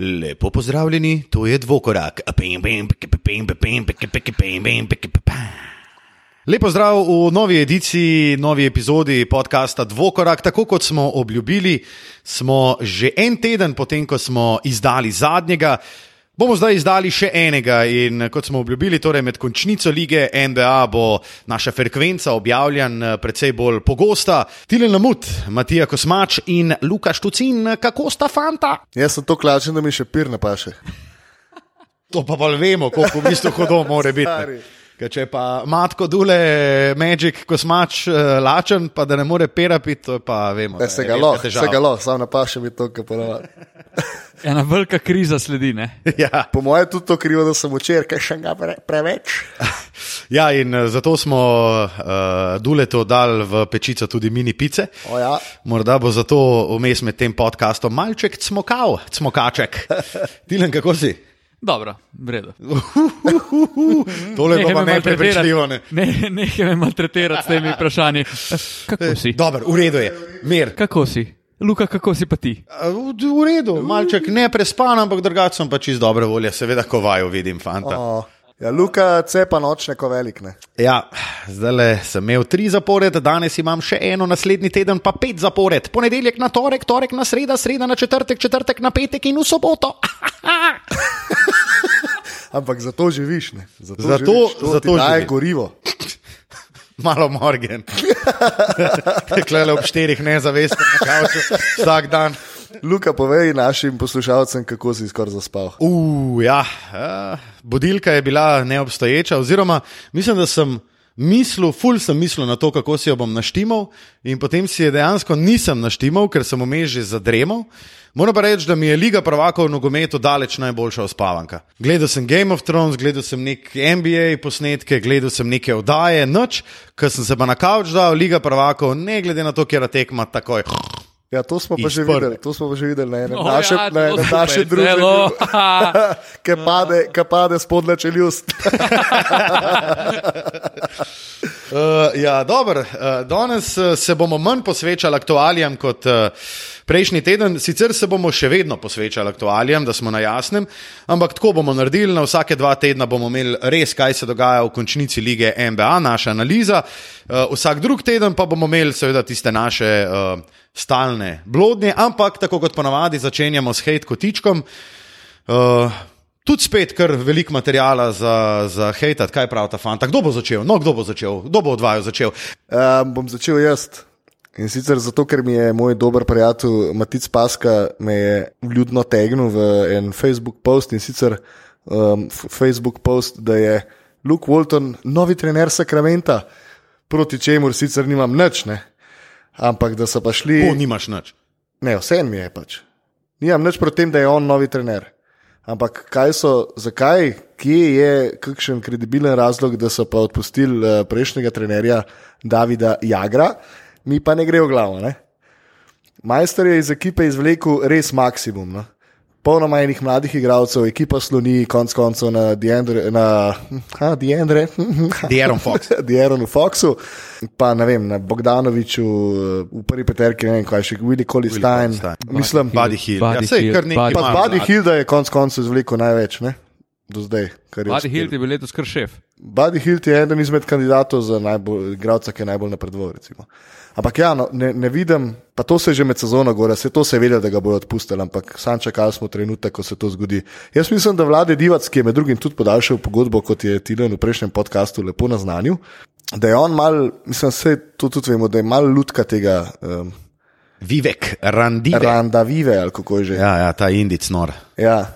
Lepo pozdravljeni, to je dvokorak. Lepo zdrav v novi ediciji, novi epizodi podcasta Dvokorak. Tako kot smo obljubili, smo že en teden potem, ko smo izdali zadnjega, bomo zdaj izdali še enega. In kot smo obljubili, torej med končnico lige NBA bo naša frekvenca objavljena precej bolj pogosta. Tilen Lamut, Matija Kosmač in Luka Štucin, kako sta fanta? Jaz sem to klačen, da mi še pir ne paše. To pa bolj vemo, koliko v bistvu hodov mora biti. Ker če pa matko dule, Magic, kosmač, uh, lačen, pa da ne more perapiti, to pa vemo. Ne, da se ga lahko, se ga lahko, samo ne paše mi to, kar ponavadi. Ena velika kriza sledi. Ne? Ja. Po mojem je tudi to krivo, da sem včeraj kaj še ga pre, preveč. ja, in eh, zato smo uh, Duleto dali v pečico tudi mini pice. O ja. Morda bo zato vmes med tem podcastom malček cmokal, cmokaček. Tilen, kako si? Dobro, v redu. Tole je pa me neprepričljivo. Ne? Ne, nehaj me maltretirati s temi vprašanji. Kako si? Dober, v redu je, mir. Kako si? Luka, kako si pa ti? V v redu, malček ne prespan, ampak drugače sem pač iz dobre volje, seveda, ko vaju vidim, fanta. O, ja, Luka cepa nočne, ko velik ne. Ja, zdaj sem imel tri zapored, danes imam še eno, naslednji teden pa pet zapored. Ponedeljek na torek, torek na sreda, sreda na četrtek, četrtek na petek in v soboto. Ampak zato živiš, ne. Zato, Zato- živiš, to zato daje živim. gorivo. Malo morgen. Klele ob štirih nezavestnih na kavču vsak dan. Luka, povej našim poslušalcem, kako si skoraj zaspal. Uh, ja, uh, budilka je bila neobstoječa, oziroma mislim, da sem mislil, ful sem mislil na to, kako si jo bom naštimal, in potem si je dejansko nisem naštimal, ker sem vmes že zadremal. Moram pa reči, da mi je Liga prvakov v nogometu daleč najboljša uspavanka. Gledal sem Game of Thrones, gledal sem neke NBA posnetke, gledal sem neke oddaje, noč, ker sem se pa na kavč dal, Liga prvakov, ne glede na to, kjer tekma takoj. Ja, to smo pa že videli, to smo pa že videli na enem O, našem, ja, na enem našem zelo. ki pade, ki pade spodle čeljust. Uh, ja, dobro. Uh, danes uh, se bomo manj posvečali aktualijam kot uh, prejšnji teden. Sicer se bomo še vedno posvečali aktualijam, da smo na jasnem, ampak tako bomo naredili. Na vsake dva tedna bomo imeli res, kaj se dogaja v končnici lige NBA, naša analiza. Uh, vsak drug teden pa bomo imeli seveda tiste naše uh, stalne blodnje, ampak tako kot ponavadi začenjamo s hate kotičkom. Uh, Tudi spet kar veliko materijala za, za hejtat, kaj pravi ta fanta. Kdo bo začel? No, kdo bo začel? Kdo bo od vaju začel? Um, bom začel jaz. In sicer zato, ker mi je moj dober prijatelj Matic Paska me je vljudno tegnil v en Facebook post in sicer um, Facebook post, da je Luke Walton novi trener Sakramenta, proti čemur sicer nimam nič, ne. Ampak da so pa šli. O, nimaš nič. Ne, vse mi je pač. Nimam nič proti tem, da je on novi trener. Ampak kaj so, zakaj, kje je kakšen kredibilen razlog, da so pa odpustili uh, prejšnjega trenerja Davida Jagra, mi pa ne gre v glavo. Ne? Majster je iz ekipe izvlekel res maksimum. No? Polnoma enih mladih igralcev, ekipa sloni, konc koncev na Diendre, na ha, Diendre, De'Aaron Fox. Dieronu Foxu, pa ne vem, na Bogdanoviču, eh, v prvi peterki, ne vem, kaj še, Willy. Stein. Mislim, Buddy Hill. Buddy ja, sej, Hill, kar nekaj Buddy- Pa Buddy mladi. Hilda je konec koncev izvlekel največ, ne? Do zdaj. kar je Buddy. Hilt je bil letos kar šef. Buddy Hilt je eden izmed kandidatov za najbolj igralca, ki je najbolj napredoval. recimo. Ampak ja, no, ne, ne vidim, pa to se je že med sezono gore, se to se je vedelo, da ga bodo odpustili, ampak sam čakali smo trenutek, ko se to zgodi. Jaz mislim, da vlade Divac, ki je med drugim tudi podaljšal pogodbo, kot je Tilen v prejšnjem podkastu lepo naznanil, da je on mal, mislim, vse to tudi vemo, da je mal lutka tega um, Vivek, Randive. Randa Vive ali kako je že. Ja, ja, ta indic nor. Ja.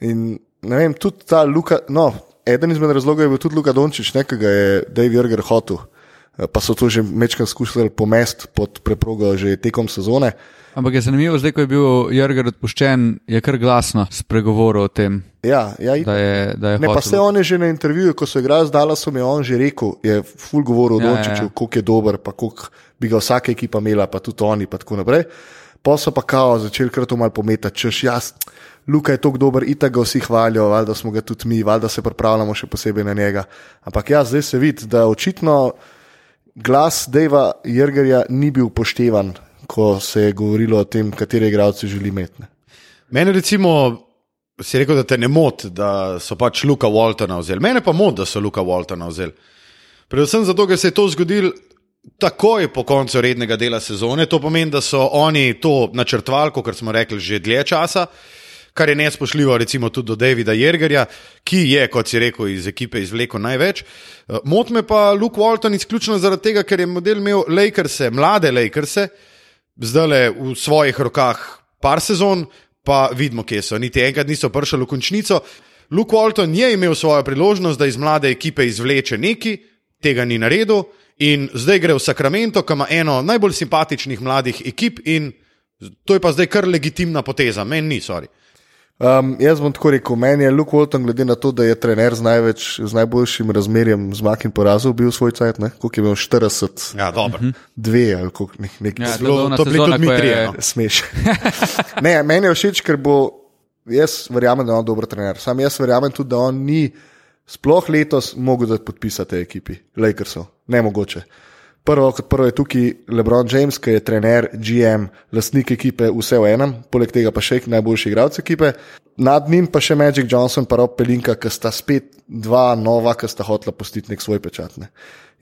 In ne vem, tudi ta Luka, no, eden izmed razlogov je bil tudi Luka Dončić, nekega je Dave Jurger hotel, Eh, pa so to že večkrat skušali pomest pod preprogo že tekom sezone. Ampak je zanimivo, zdaj ko je bil Jurgen odpuščen, je kar glasno spregovoril o tem, Ja, ja, da je, da je Ne, pa hotel- se on je že na intervjuju, ko so igrali z Dallasom, je on že rekel, je ful govoril o Ja, ja, Dončiću, ja. koliko je dober, pa koliko bi ga vsaka ekipa imela, pa tudi oni, pa tako naprej. Pa so pa kao začeli kar to malo pometati, češ jaz, Luka je tako dober, itak ga vsi hvalijo, valjda smo ga tudi mi, valjda se pripravljamo še posebej na njega. Ampak ja, zdaj se vidi, da očitno glas Deva Jrgerja ni bil upoštevan, ko se je govorilo o tem, katere igralce želi imeti. ne. Mene recimo si rekel, da te ne moti, da so pač Luka Waltona vzeli. Mene pa moti, da so Luka Waltona vzeli. Predvsem zato, ker se je to zgodilo takoj po koncu rednega dela sezone. To pomeni, da so oni to načrtovali, kot smo rekli, že dlje časa. Kar je nespošljivo, recimo, tudi do Davida Jrgerja, ki je, kot si rekel, iz ekipe izvlekel največ. Motme pa Luke Walton izključno zaradi tega, ker je model imel Lakerse, mlade Lakerse, zdaj le v svojih rokah par sezon, pa vidimo, kje so. Niti enkrat niso prišli v končnico. Luke Walton je imel svojo priložnost, da iz mlade ekipe izvleče neki, tega ni naredil. In zdaj gre v Sacramento, ki ima eno najbolj simpatičnih mladih ekip, in to je pa zdaj kar legitimna poteza, meni ni, sorry. Um, jaz bom tako rekel, meni je Luke Walton, glede na to, da je trener z, največ, z najboljšim razmerjem zmag in porazov, bil svoj cajt, koliko je imel 40, Ja, dobro. Mhm. dve ali koliko nek, nek Ja, Zelo- to je bila to bili sezona, tudi mi trije, no. smeš. ne, meni je všeč, ker bo, jaz verjamem, da je on dober trener. Sam jaz verjamem tudi, da on ni sploh letos mogel podpisati ekipi, Lakersov. Ne mogoče. Prvo, kot prvo je tukaj LeBron James, ki je trener, GM, lastnik ekipe, vse v enem, poleg tega pa še najboljši igralec ekipe. Nad njim pa še Magic Johnson, pa Rob Pelinka, ki sta spet dva nova, ki sta hotela postiti nek svoj pečat. Ne.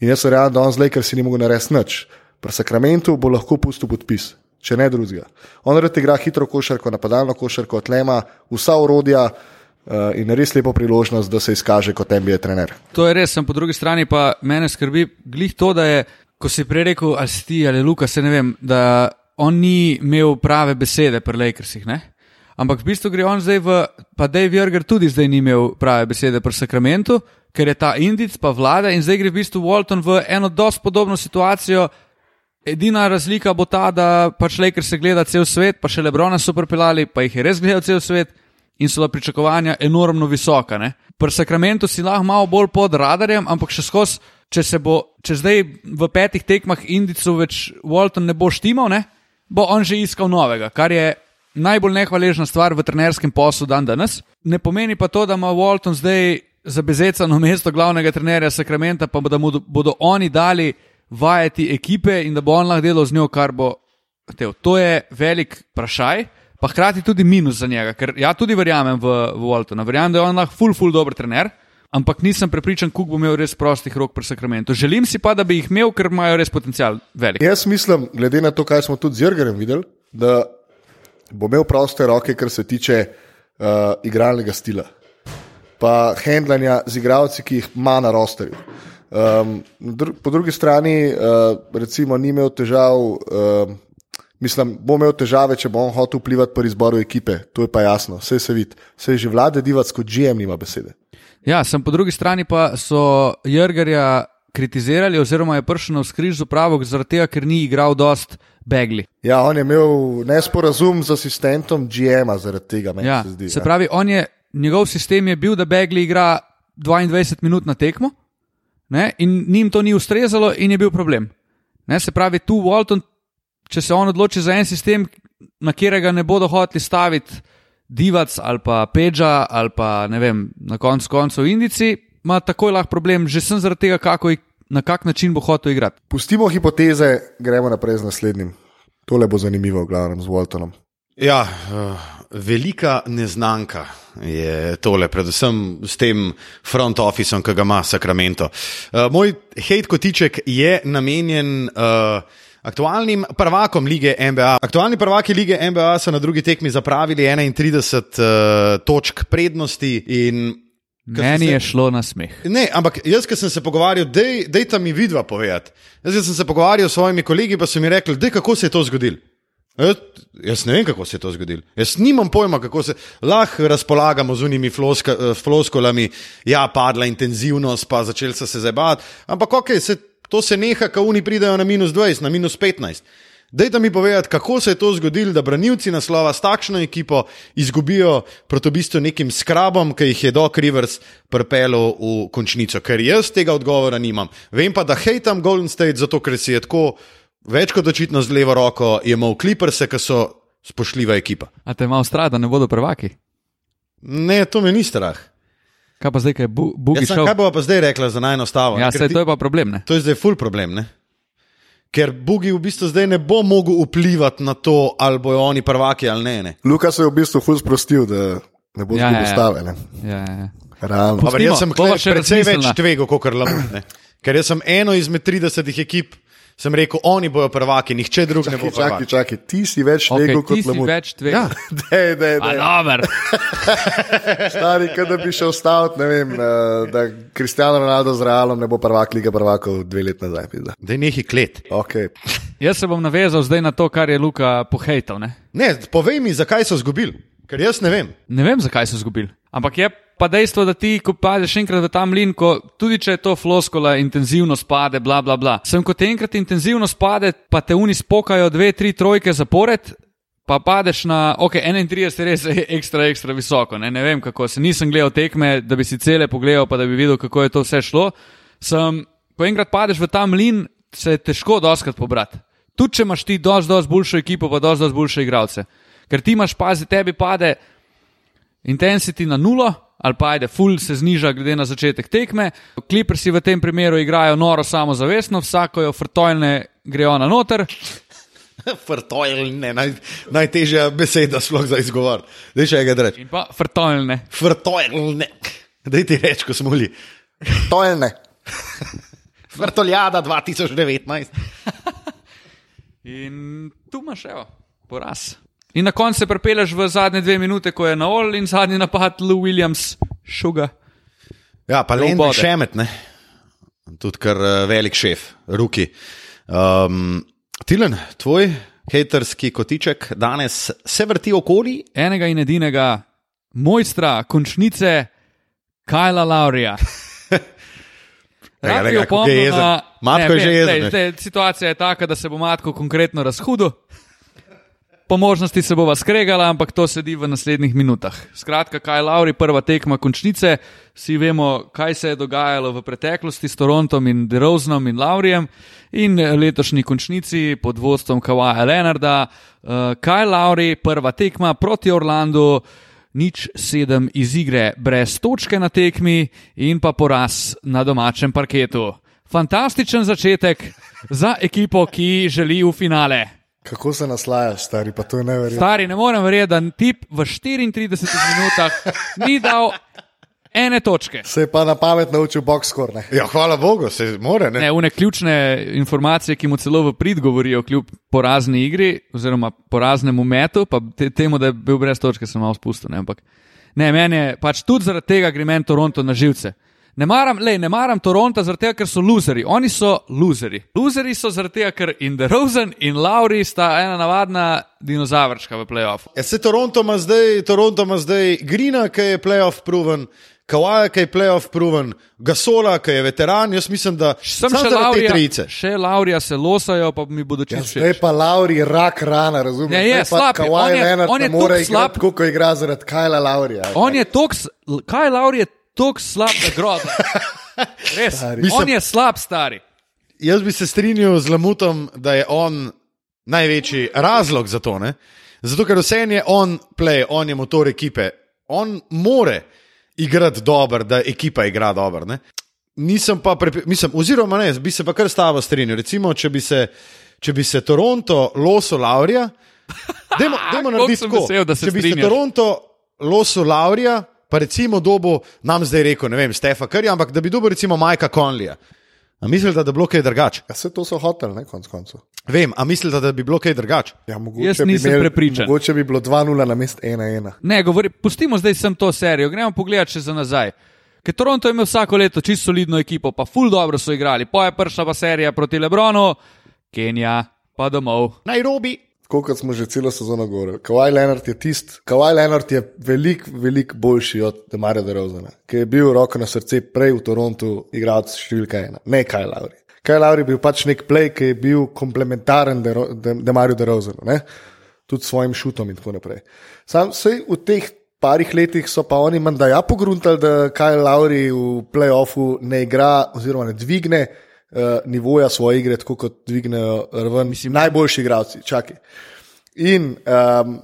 In jaz verjamem, da on z Lakers si ni mogel narediti nič. Pri Sakramentu bo lahko pustil podpis, če ne drugega. On rad igra hitro košarko, napadalno košarko, tlema vsa urodja uh, in res lepo priložnost, da se izkaže kot NBA trener. To je res, sem po drugi strani pa mene skrbi glih to, da je, ko si prej rekel, ali si ti ali Luka, se ne vem, da on ni imel prave besede pri Lakersih. Ne? Ampak v bistvu gre on zdaj v, pa Dave Jurger tudi zdaj ni imel prave besede pri Sakramentu, ker je ta Indic pa vlada in zdaj gre v bistvu Walton v eno dosti podobno situacijo. Edina razlika bo ta, da pač Lakers se gleda cel svet, pa še Lebrona so pripeljali, pa jih je res gledal cel svet in so bila pričakovanja enormno visoka. Ne? Pri Sakramentu si lahko malo bolj pod radarjem, ampak še skozi, če se bo, če zdaj v petih tekmah Indicu več Walton ne bo štimal, ne? bo on že iskal novega, kar je najbolj nehvaležna stvar v trenerskem poslu dan danes. Ne pomeni pa to, da ima Walton zdaj zabezecano mesto glavnega trenerja Sakramenta, pa da mu bodo oni dali vajeti ekipe in da bo on lahko delal z njo, kar bo. Tev. To je velik vprašaj, pa hkrati tudi minus za njega, ker ja tudi verjamem v, v Waltona, verjamem, da je on lahko full, full dober trener, ampak nisem prepričan, koliko bo imel res prostih rok pri Sakramentu. Želim si pa, da bi jih imel, ker imajo res potencial velik. Jaz mislim, glede na to, kaj smo tudi z Jrgerjem videli, da bo imel proste roke, kar se tiče uh, igralnega stila, pa handlanja z igralci, ki jih ima na rosterju. Um, dru po drugi strani, uh, recimo, ni imel težav. Uh, Mislim, bo imel težave, če bo on hotel vplivati pri izboru ekipe, to je pa jasno, vse se vidi. Vse že vlade divac kot GM nima besede. Ja, sem po drugi strani pa so Jrgerja kritizirali, oziroma je prišel na skriž z upravo, zaradi tega, ker ni igral dost begli. Ja, on je imel nesporazum z asistentom GM-a zaradi tega, Ja, se zdi. se ja. pravi, on je, njegov sistem je bil, da begli igra 22 minut na tekmo ne, in njim to ni ustrezalo in je bil problem. Ne, se pravi, tu Walton, če se on odloči za en sistem, na katerega ne bodo hoteli staviti Divac ali pa Peča ali pa ne vem, na koncu koncev Indici, ima takoj lahko problem, že sem zaradi tega, kako, i- na kak način bo hotel igrati. Pustimo hipoteze, gremo naprej z naslednjim. Tole bo zanimivo, v glavnem z Waltonom. Ja, uh, velika neznanka je tole, predvsem s tem front officem, ki ga ima Sacramento. Uh, moj hate kotiček je namenjen. Uh, Aktualnim prvakom lige NBA. Aktualni prvaki lige NBA so na drugi tekmi zapravili 31 uh, točk prednosti in Ko Meni sem je se- šlo na smeh. Ne, ampak jaz, ki sem se pogovarjal, dej, dejta mi vidva povedati. Jaz ki sem se pogovarjal s svojimi kolegi, pa so mi rekli, dej, kako se je to zgodilo. Jaz, jaz ne vem, kako se je to zgodilo. Jaz nimam pojma, kako se lahko razpolagamo z unimi floska, eh, floskolami. Ja, padla intenzivnost, pa začeli so se zabavati. Ampak ok, se, to se neha, ko oni pridejo na minus 20, na minus 15. Dajte mi povedati, kako se je to zgodilo, da branilci naslova s takšno ekipo izgubijo proti v bistvu nekim skrabom, ki jih je Doc Rivers pripeljal v končnico. Ker jaz tega odgovora nimam. Vem pa, da hejtam Golden State, zato ker si je tako več kot očitno z levo roko imel kliprse, ki so spoštljiva ekipa. A te ima strah, da ne bodo prvaki? Ne, to me ni strah. Kaj pa zdaj, kaj Bugi Jaz sem, šel? kaj bova pa zdaj rekla za najnostavo? Ja, sej, to je pa problem. Ne? To je zdaj full problem. Ne? Ker Bugi v bistvu zdaj ne bo mogel vplivati na to, ali bojo oni prvaki ali ne. ne. Luka se je v bistvu ful sprostil, da ne bo Ja, zgubil ja, ja. stave. ne. Ja, ja, ja. Realno. Dobar, jaz sem precej več tvegal kot Lamut. ne. Ker jaz sem eno izmed 30 ekip, sem rekel, oni bojo prvaki, nihče drug ne bo Čakaj, čakaj, ti si več Okay, ti kot si lamut. več tvega. Ja. Dej, dej, A dej. dober. Stari, kot da bi šel staviti, ne vem, eh, da Kristijano Ronaldo z Realom ne bo prvak lige prvakov dve leti nazaj. Da je neki klet. Okay. Jaz se bom navezal zdaj na to, kar je Luka pohejtal. Ne? Ne, povej mi, zakaj so izgubili, ker jaz ne vem. ne vem, zakaj so izgubili. Ampak je pa dejstvo, da ti, ko padeš enkrat v ta mlin, ko, tudi če je to floskola, intenzivno spade, bla, bla, bla. Sem kot enkrat intenzivno spade, pa te uni spokajo dve, tri trojke zapored. Pa padeš na, ok, 31 je res ekstra, ekstra visoko. Ne, ne vem, kako se nisem gledal tekme, da bi si cele pogledal, pa da bi videl, kako je to vse šlo. Sem, ko enkrat padeš v ta mlin, se je težko doskrat pobrati. Tudi če imaš ti dosti, dosti boljšo ekipo, pa dosti, dosti boljše igralce. Ker ti imaš, pazi, tebi pade intensity na nulo, ali pa ajde, full se zniža glede na začetek tekme. Kliprsi v tem primeru igrajo noro samozavestno, vsako jo frtojne grejo na noter. Frtojlne, naj, najtežja beseda sploh za izgovor. Dej še enkrat reči. In pa frtojne. Frtojlne. Dej ti reči, ko smo bili. To je ne. Vrtoljada 2019. In tu imaš, evo, poraz. In na koncu se prepeleš v zadnje dve minute, ko je na ol in zadnji napad, Lou Williams, šuga. Ja, pa Do Len vode. Šemet, ne. Tudi kar uh, velik šef, Ruki. Um, Tilen, tvoj haterski kotiček danes se vrti okoli. Enega in edinega mojstra, končnice, Kajla Laurija. Rad bi opomnil na- Matko je že jezen, Situacija je taka, da se bo Matko konkretno razhudil. Po možnosti se bova skregala, ampak to sedi v naslednjih minutah. Skratka, kaj Lauri, prva tekma končnice, vsi vemo, kaj se je dogajalo v preteklosti s Torontom in DeRozanom in Laurijem in letošnji končnici pod vodstvom Kawaja Leonarda. Kaj Lauri, prva tekma proti Orlandu, nič sedem iz igre, brez točke na tekmi in pa poraz na domačem parketu. Fantastičen začetek za ekipo, ki želi v finale. Kako se naslajaš, stari, pa to je neverjetno. Stari, ne morem verjeti, da tip v 34 minutah ni dal ene točke. Se je pa na pamet naučil boxscore. ne. Ja, hvala Bogu, se more. Ne? Ne, une ključne informacije, ki mu celo v prid govorijo, kljub porazni igri, oziroma poraznemu metu, pa te, temu, da je bil brez točke, sem malo spustil. Ne, ampak, ne meni je pač tudi zaradi tega gre meni Toronto na živce. Ne maram, lej, ne maram Toronta zaradi tega, ker so loseri. Oni so loseri. Loseri so zaradi tega, ker in DeRozan in Lauri sta ena navadna dinozavrčka v playoffu. Ja, se Toronto ima zdaj, Toronto ima zdaj Grina, ki je playoff proven. Kawaja, ki je playoff proven, Gasola, ki je veteran, jaz mislim, da Sem še zaradi te Laurija, trice. še Laurija se losajo, pa mi bodo Ja, čisto zdaj všeč. pa Lauri rak rana, razumeš? Ne, je, pa slab je. Kawhi On je- Leonard on je ne more toliko igrati slab. tako, kot igra zaradi Kajla Laurija. On je toks, kaj Lauri je toks slab, da groza. Res, Stari. on je slab, stari. Jaz bi se strinjal z Lamutom, da je on največji razlog za to. Ne? Zato, ker vse je on play, on je motor ekipe. On more igrati dobro, da ekipa igra dobro. ne. Nisem pa, prepi- mislim, oziroma ne, bi se pa kar stavo strinjal. Recimo, če bi se, če bi se Toronto loso Laurija, dajmo, narediti tako. vesel, da se Če bi se. Toronto loso Laurija, pa recimo dobo, nam zdaj rekel, ne vem, Stefa Krja, ampak da bi dobil recimo Majka Conleya. A mislite, da bi bilo kaj drugače? Ja, vse to so hoteli, ne, konc koncev. Vem, a mislite, da bi bilo kaj drugače? Ja, mogoče Jaz bi nisem prepričan. Mogoče bi bilo 2-0 na mest 1-1. Ne, govori, pustimo zdaj sem to serijo, gremo pogledat še za nazaj. Ker Toronto je imel vsako leto čisto solidno ekipo, pa ful dobro so igrali. Po je prišla pa serija proti Lebronu, Kenija, pa domov. Nairobi. Tako kot smo že celo sezono govorili. Kawhi Leonard je tisti, Kawhi Leonard je veliko, veliko boljši od Demarja DeRozana, ki je bil roko na srce prej v Torontu igralec številka ena, ne Kaj Lauri. Kaj Lauri je bil pač nek play, ki je bil komplementaren Dero- De- Demarju DeRozanu, tudi s svojim šutom in tako naprej. Sam sej v teh parih letih so pa oni menda ja pogruntali, da Kaj Lauri v playoffu ne igra oziroma ne dvigne nivoja svoje igre, tako kot dvignejo raven Mislim, najboljši igralci. Čakaj. In um,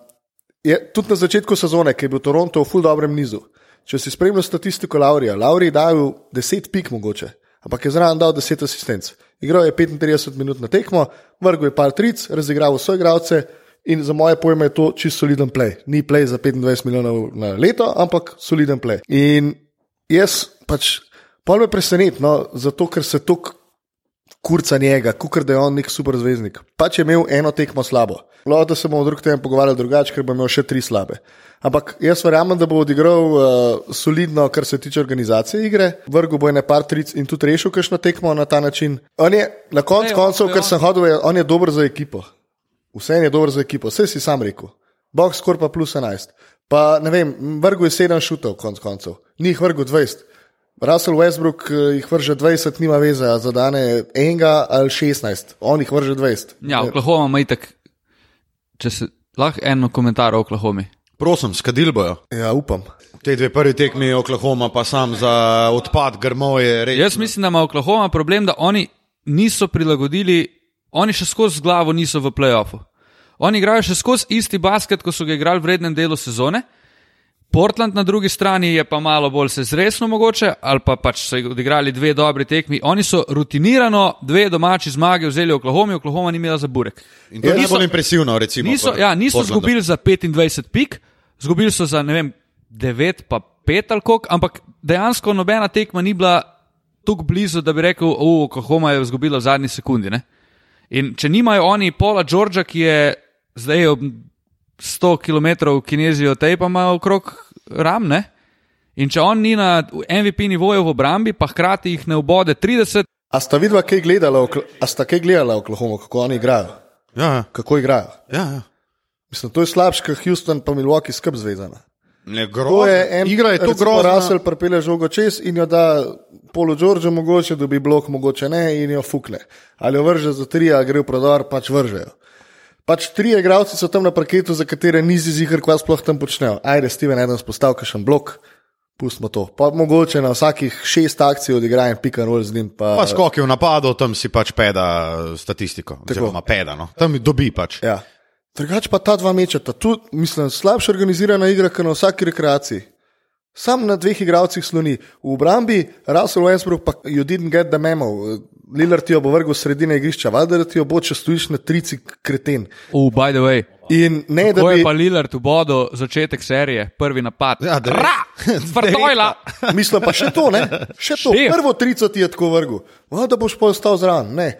je tudi na začetku sezone, ki je bil Toronto v ful dobrem nizu. Če si spremljal statistiko Laurija, Lauri je dal 10 pik mogoče, ampak je zraven dal 10 asistenc. Igral je 35 minut na tekmo, vrgel je par tric, razigral vse igralce In za moje pojme je to čisto soliden play. Ni play za 25 milijonov na leto, ampak soliden play. In jaz pač, pol me preseneti, no, zato ker se tok kurca njega, kukar da je on nek super zvezdnik. Pač je imel eno tekmo slabo. Lahko da se bomo drug teden pogovarjali drugače, ker bo imel še tri slabe. Ampak jaz verjamem, da bo odigral uh, solidno, kar se tiče organizacije igre, vrgel bo ene par tric in tudi rešil kakšno tekmo na ta način. On je na koncu koncev, on- ker sem hodil, je, on je dober za ekipo. Vse je dober za ekipo, vse si sam rekel. Box score pa plus 11. Pa ne vem, vrgel je 7 šutov, konc koncev. Ni jih vrgel 20. Russell Westbrook eh, jih vrže 20, nima veze, a zadane enega ali 16, on jih vrže 20. Ja, Oklahoma ima itak, če se lahko eno komentar o Oklahomi. Prosim, skadil bojo. Ja, upam. Te dve prvi tekmi Oklahoma, pa sam za odpad grmoje. Jaz mislim, da ima Oklahoma problem, da oni niso prilagodili, oni še skozi z glavo niso v playoffu. Oni igrajo še skozi isti basket, kot so ga igrali v vrednem delu sezone. Portland na drugi strani je pa malo bolj se zresno mogoče, ali pa pač so odigrali dve dobri tekmi. Oni so rutinirano dve domači zmage vzeli v Oklahomi, Oklahoma ni imela za burek. In to je najbolj impresivno, recimo. Niso, ja, niso izgubili za 25 pik, izgubili so za ne vem, 9 pa 5 ali koliko, ampak dejansko nobena tekma ni bila tako blizu, da bi rekel, da Oklahoma je izgubila v zadnji sekundi. Ne? In če nimajo oni Paula Georgea, ki je zdaj ob 100 km kinezijo tej, pa ima okrog ram, ne? In če on ni na MVP nivoju v obrambi, pa hkrati jih ne obode 30, A sta vidva kaj gledala, a sta kaj gledala Oklahoma, kako oni igrajo? Ja, ja, Kako igrajo? ja. ja. Mislim, to je slabše, kot Houston pa Milwaukee skrb zvezana. Ne, To je en, Igra je to grozno. Russell pripelje žogo čez in jo da Polo George, mogoče dobi blok, mogoče ne in jo fukne. Ali jo vrže za tri, ali gre v prodor, pač vržejo. Pač tri igralci so tam na parketu, za katere nisi zihar, kva sploh tam počnejo. Ajde, Steven, eden spostavka še blok, pustimo to. Pa mogoče na vsakih šest akcij odigra in pika roll z njim. Pa, Pa skoki v napadu, tam si pač peda statistiko. Oziroma peda, no. Tam dobi pač. Ja. Drugače pa ta dva mečata, tu mislim, slabše organizirana igra, kot na vsaki rekreaciji. Sam na dveh igralcih sloni. V obrambi Russell Westbrook pa you didn't get the memo. Lillard ti jo bo vrgel sredine igrišča, da ti jo bo, če stojiš na trici kreten. oh, by the way. In ne, da Ko je bi, pa Lillard v bodu začetek serije, prvi napad. Ja, direkt- Ra! Vrtojla! mislim pa še to, ne? Še to. Šef. Prvo trico ti je tako vrgel, Va, da boš pa ostal zraven. Ne.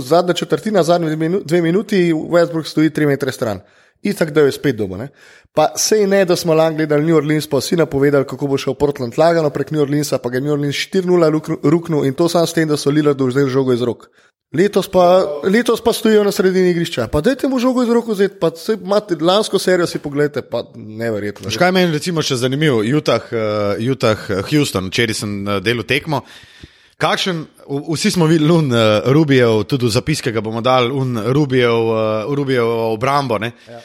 Zadnja četrtina, zadnji dve minuti, Westbrook stoji tri metre stran. Itak, da je spet doma. Ne? Pa sej ne, da smo lani gledali New Orleans, pa vsi napovedali, kako bo šel Portland lagano prek New Orleansa, pa ga je New Orleans 4-0 luknu- ruknil in to sam s tem, da so Lillardu vzeli žogo iz rok. Letos pa, letos pa stojijo na sredini igrišča. Pa dajte mu žogo iz rok vzeti, pa saj imate lansko serijo si pogledajte, pa neverjetno. Škaj meni recimo še zanimivo, Utah, uh, Utah, uh, Houston, včeraj sem uh, delal tekmo. Kakšen, vsi smo videli un uh, Rubijev, tudi v zapiske ga bomo dali, un Rubijev, uh, Rubijev obrambo. Ne? Ja.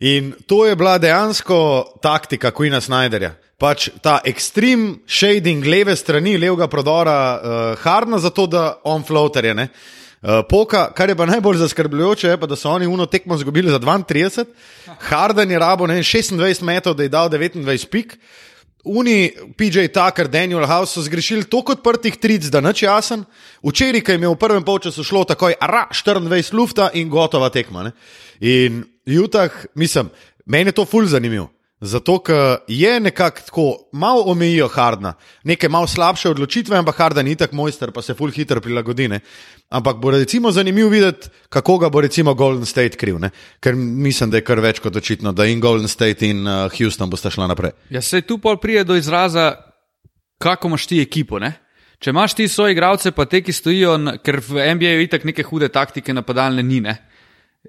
In to je bila dejansko taktika Queena Snyderja. Pač ta ekstrem shading leve strani, levega prodora, uh, Hardna, zato da on floaterje. ne. Uh, Poka, kar je pa najbolj zaskrbljujoče, je pa, da so oni uno tekmo izgubili za 32, Harden je rabo ne, vem, 26 metrov, da je dal 29 pik. Uni, PJ Tucker, Daniel House so zgrešili toliko odprtih tric, da nič jasen. Včeraj, ki jim je v prvem polčasu šlo takoj, ara, 24 lufta in gotova tekma. Ne? In Utah, mislim, meni je to ful zanimivo. Zato, ker je nekako tako, malo omejijo Hardna, neke malo slabše odločitve, ampak Harden je itak mojster, pa se ful hitro prilagodi. Ne? Ampak bo recimo zanimivo videti, kako ga bo recimo Golden State kriv, ne? ker mislim, da je kar več kot očitno, da in Golden State in uh, Houston bosta šla naprej. Ja, se tu pol pride do izraza, kako imaš ti ekipo. Ne? Če imaš ti svoje igralce, pa te, ki stojijo, ker v NBA-ju itak neke hude taktike napadalne ni. Ne?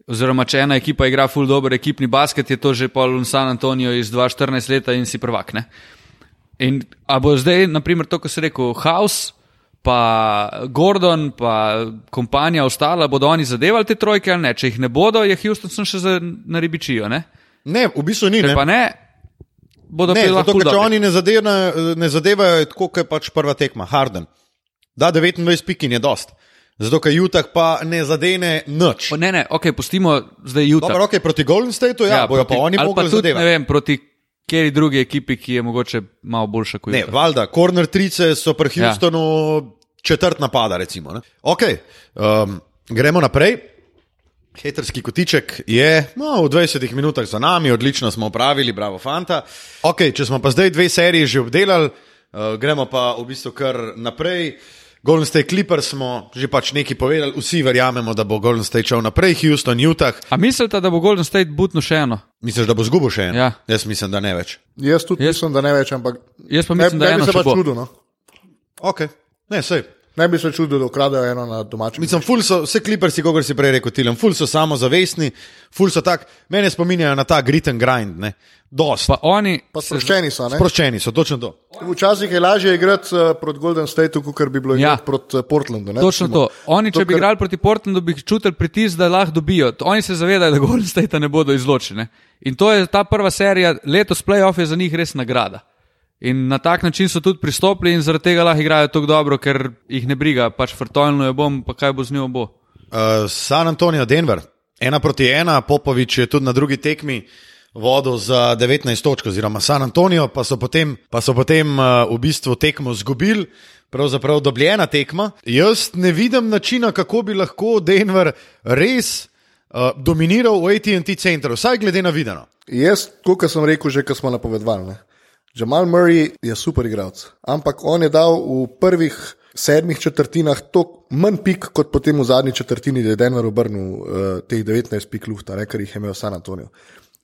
Oziroma, če ena ekipa igra full dobro ekipni basket, je to že pol San Antonijo iz 2014 leta in si prvak. Ne? In a bo zdaj, naprimer, to, ko si rekel, House, pa Gordon, pa kompanija ostala, bodo oni zadevali te trojke ali ne? Če jih ne bodo, je Houston še za, na ribičijo. Ne? Ne, v bistvu ni. Če Ne? pa ne, bodo Ne, zato, ker če oni ne, zadevna, ne zadevajo, je tako kot je pač prva tekma, Harden. Da, 29 pik in je dost. Zato, ker Utah pa ne zadene nič. Pa Ne, ne, ok, pustimo zdaj Utah. Dobro, ok, proti Golden Stateu, ja, ja bojo pa oni pa mogli tudi, ne vem, proti kateri drugi ekipi, ki je mogoče malo boljša kot Ne, Utah. valjda, corner trice so pri Ja. Houstonu četrt napada, recimo. Ne? Ok, um, gremo naprej. Heterski kotiček je no, v 20 minutah za nami, odlično smo opravili, bravo, fanta. Okay, če smo pa zdaj dve seriji že obdelali, uh, gremo pa v bistvu kar naprej. Golden State Clippers smo že pač nekaj povedali, vsi verjamemo, da bo Golden State šel naprej, Houston, Utah. A mislite, da bo Golden State butno še eno? Misliš, da bo zgubil še en? Ja. Jaz mislim, da ne več. Jaz tudi Jaz- mislim, da ne več, ampak Jaz pa ne, mislim, da ne eno bi se še pa bo. čudil. No? Okay. Ne, sej. Ne bi se čudil, da ukradejo eno na domačem. Mislim, ful so, vse klipersi, kot si prej rekel, tilem, ful so samozavestni, ful so tak, mene spominjajo na ta grit and grind, ne. Dost. Pa oni, Pa sproščeni so. Ne? Sproščeni so, točno to. Včasih je lažje igrati uh, proti Golden Stateu, kot bi bilo Ja. proti uh, Portlandu. Ne? točno to. Oni, če To, bi kar- igrali proti Portlandu, bi čutili pritisk, da lahko dobijo. Oni se zavedajo, da Golden State ne bodo izločili. In to je ta prva serija, letos playoff je za njih res nagrada. In na tak način so tudi pristopili in zaradi tega lahko igrajo tako dobro, ker jih ne briga, pač vrtoljno jo bom, pa kaj bo z njo bo. Uh, San Antonijo, Denver, ena proti ena, Popovič je tudi na drugi tekmi vodil za 19 točk, oziroma San Antonijo, pa so potem, pa so potem uh, v bistvu tekmo izgubili. Pravzaprav dobljena tekma. Jaz ne vidim načina, kako bi lahko Denver res uh, dominiral v ATT centru, vsaj glede na videno. Jaz, kot sem rekel, že ko smo napovedovali. Jamal Murray je super igralec, ampak on je dal v prvih sedmih četrtinah toliko manj pik, kot potem v zadnji četrtini, da je Denver obrnil uh, teh 19 pik lufta, ne, kar jih je imel San Antonijo.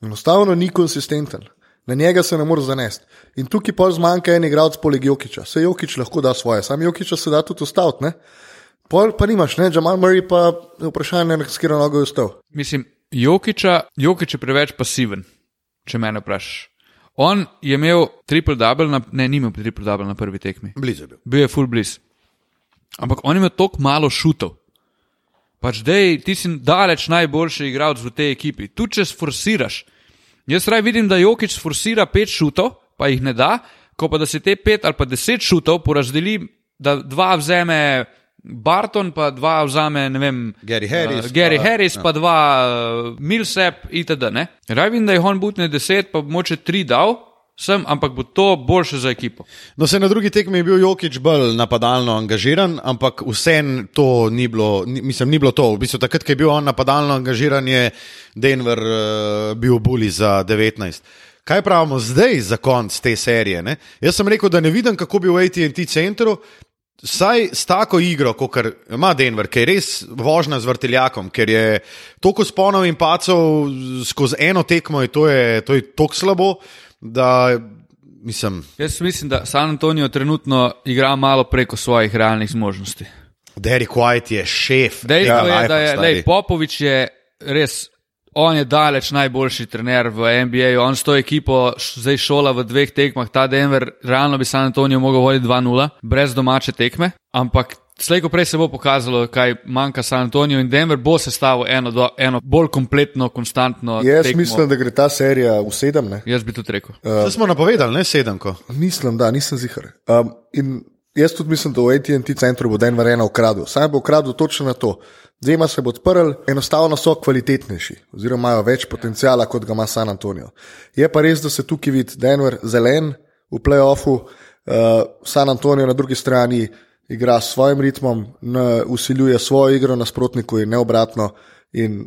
Enostavno ni konsistenten. Na njega se ne more zanesti. In tukaj pa zmanjka en igralec poleg Jokiča. Se Jokič lahko da svoje, sam Jokiča se da tudi ustaviti. Pol pa nimaš, ne, Jamal Murray pa je vprašanje, na katero nogo je ustal. Mislim, Jokiča, Jokič je preveč pasiven, če me vprašaš. On je imel triple-double, na, ne, ni imel triple-double na prvi tekmi. Blizu je bil. Bil je full bliz. Ampak on ima toliko malo šutov. Pač dej, ti si daleč najboljši igralec v tej ekipi. Tu če sforsiraš. Jaz raj vidim, da Jokič sforsira pet šutov, pa jih ne da, ko pa da se te pet ali pa deset šutov porazdeli, da dva vzame Barton, pa dva vzame, ne vem, Gary Harris, uh, Gary pa- Harris, pa dva uh, Millsap itd. ne. Raj vidim, da jih on butne deset, pa moče tri dal, sem, ampak bo to boljše za ekipo. No, se na drugi tekmi je bil Jokič bolj napadalno angažiran, ampak vsem to ni bilo, ni, mislim, ni bilo to. V bistvu takrat, ko je bil on napadalno angažiran, je Denver uh, bil bully za 19. Kaj pravimo zdaj za konc te serije? Ne? Jaz sem rekel, da ne vidim, kako bi v ATT centru. Saj s tako igro, kot ima Denver, ki je res vožna z vrteljakom, ker je toliko sponov in pacov skozi eno tekmo, in to je, to je tako slabo, da mislim. Jaz mislim, da San Antonijo trenutno igra malo preko svojih realnih zmožnosti. Derek White je šef. Dejstvo tega je, da je stari. lej, Popovič je res, on je daleč najboljši trener v NBA, on s to ekipo zdaj šola v dveh tekmah, ta Denver, realno bi San Antonijo mogel voditi 2-0, brez domače tekme, ampak slejko prej se bo pokazalo, kaj manjka San Antonijo in Denver bo sestavil eno, do, eno bolj kompletno, konstantno Jaz tekmo. mislim, da gre ta serija v sedem. Ne? Jaz bi tudi rekel. To smo napovedali, ne sedemko. Mislim, da nisem zihar. Um, in jaz tudi mislim, da v ATT centru bo Denver ena ukradel. Sam bo ukradel točno na to. Dvema se bo odprl, enostavno so kvalitetnejši, oziroma imajo več potencijala, kot ga ima San Antonijo. Je pa res, da se tukaj vidi Denver zelen v playoffu, uh, San Antonijo na drugi strani igra s svojim ritmom, n- usiljuje svojo igro nasprotniku in ne obratno. In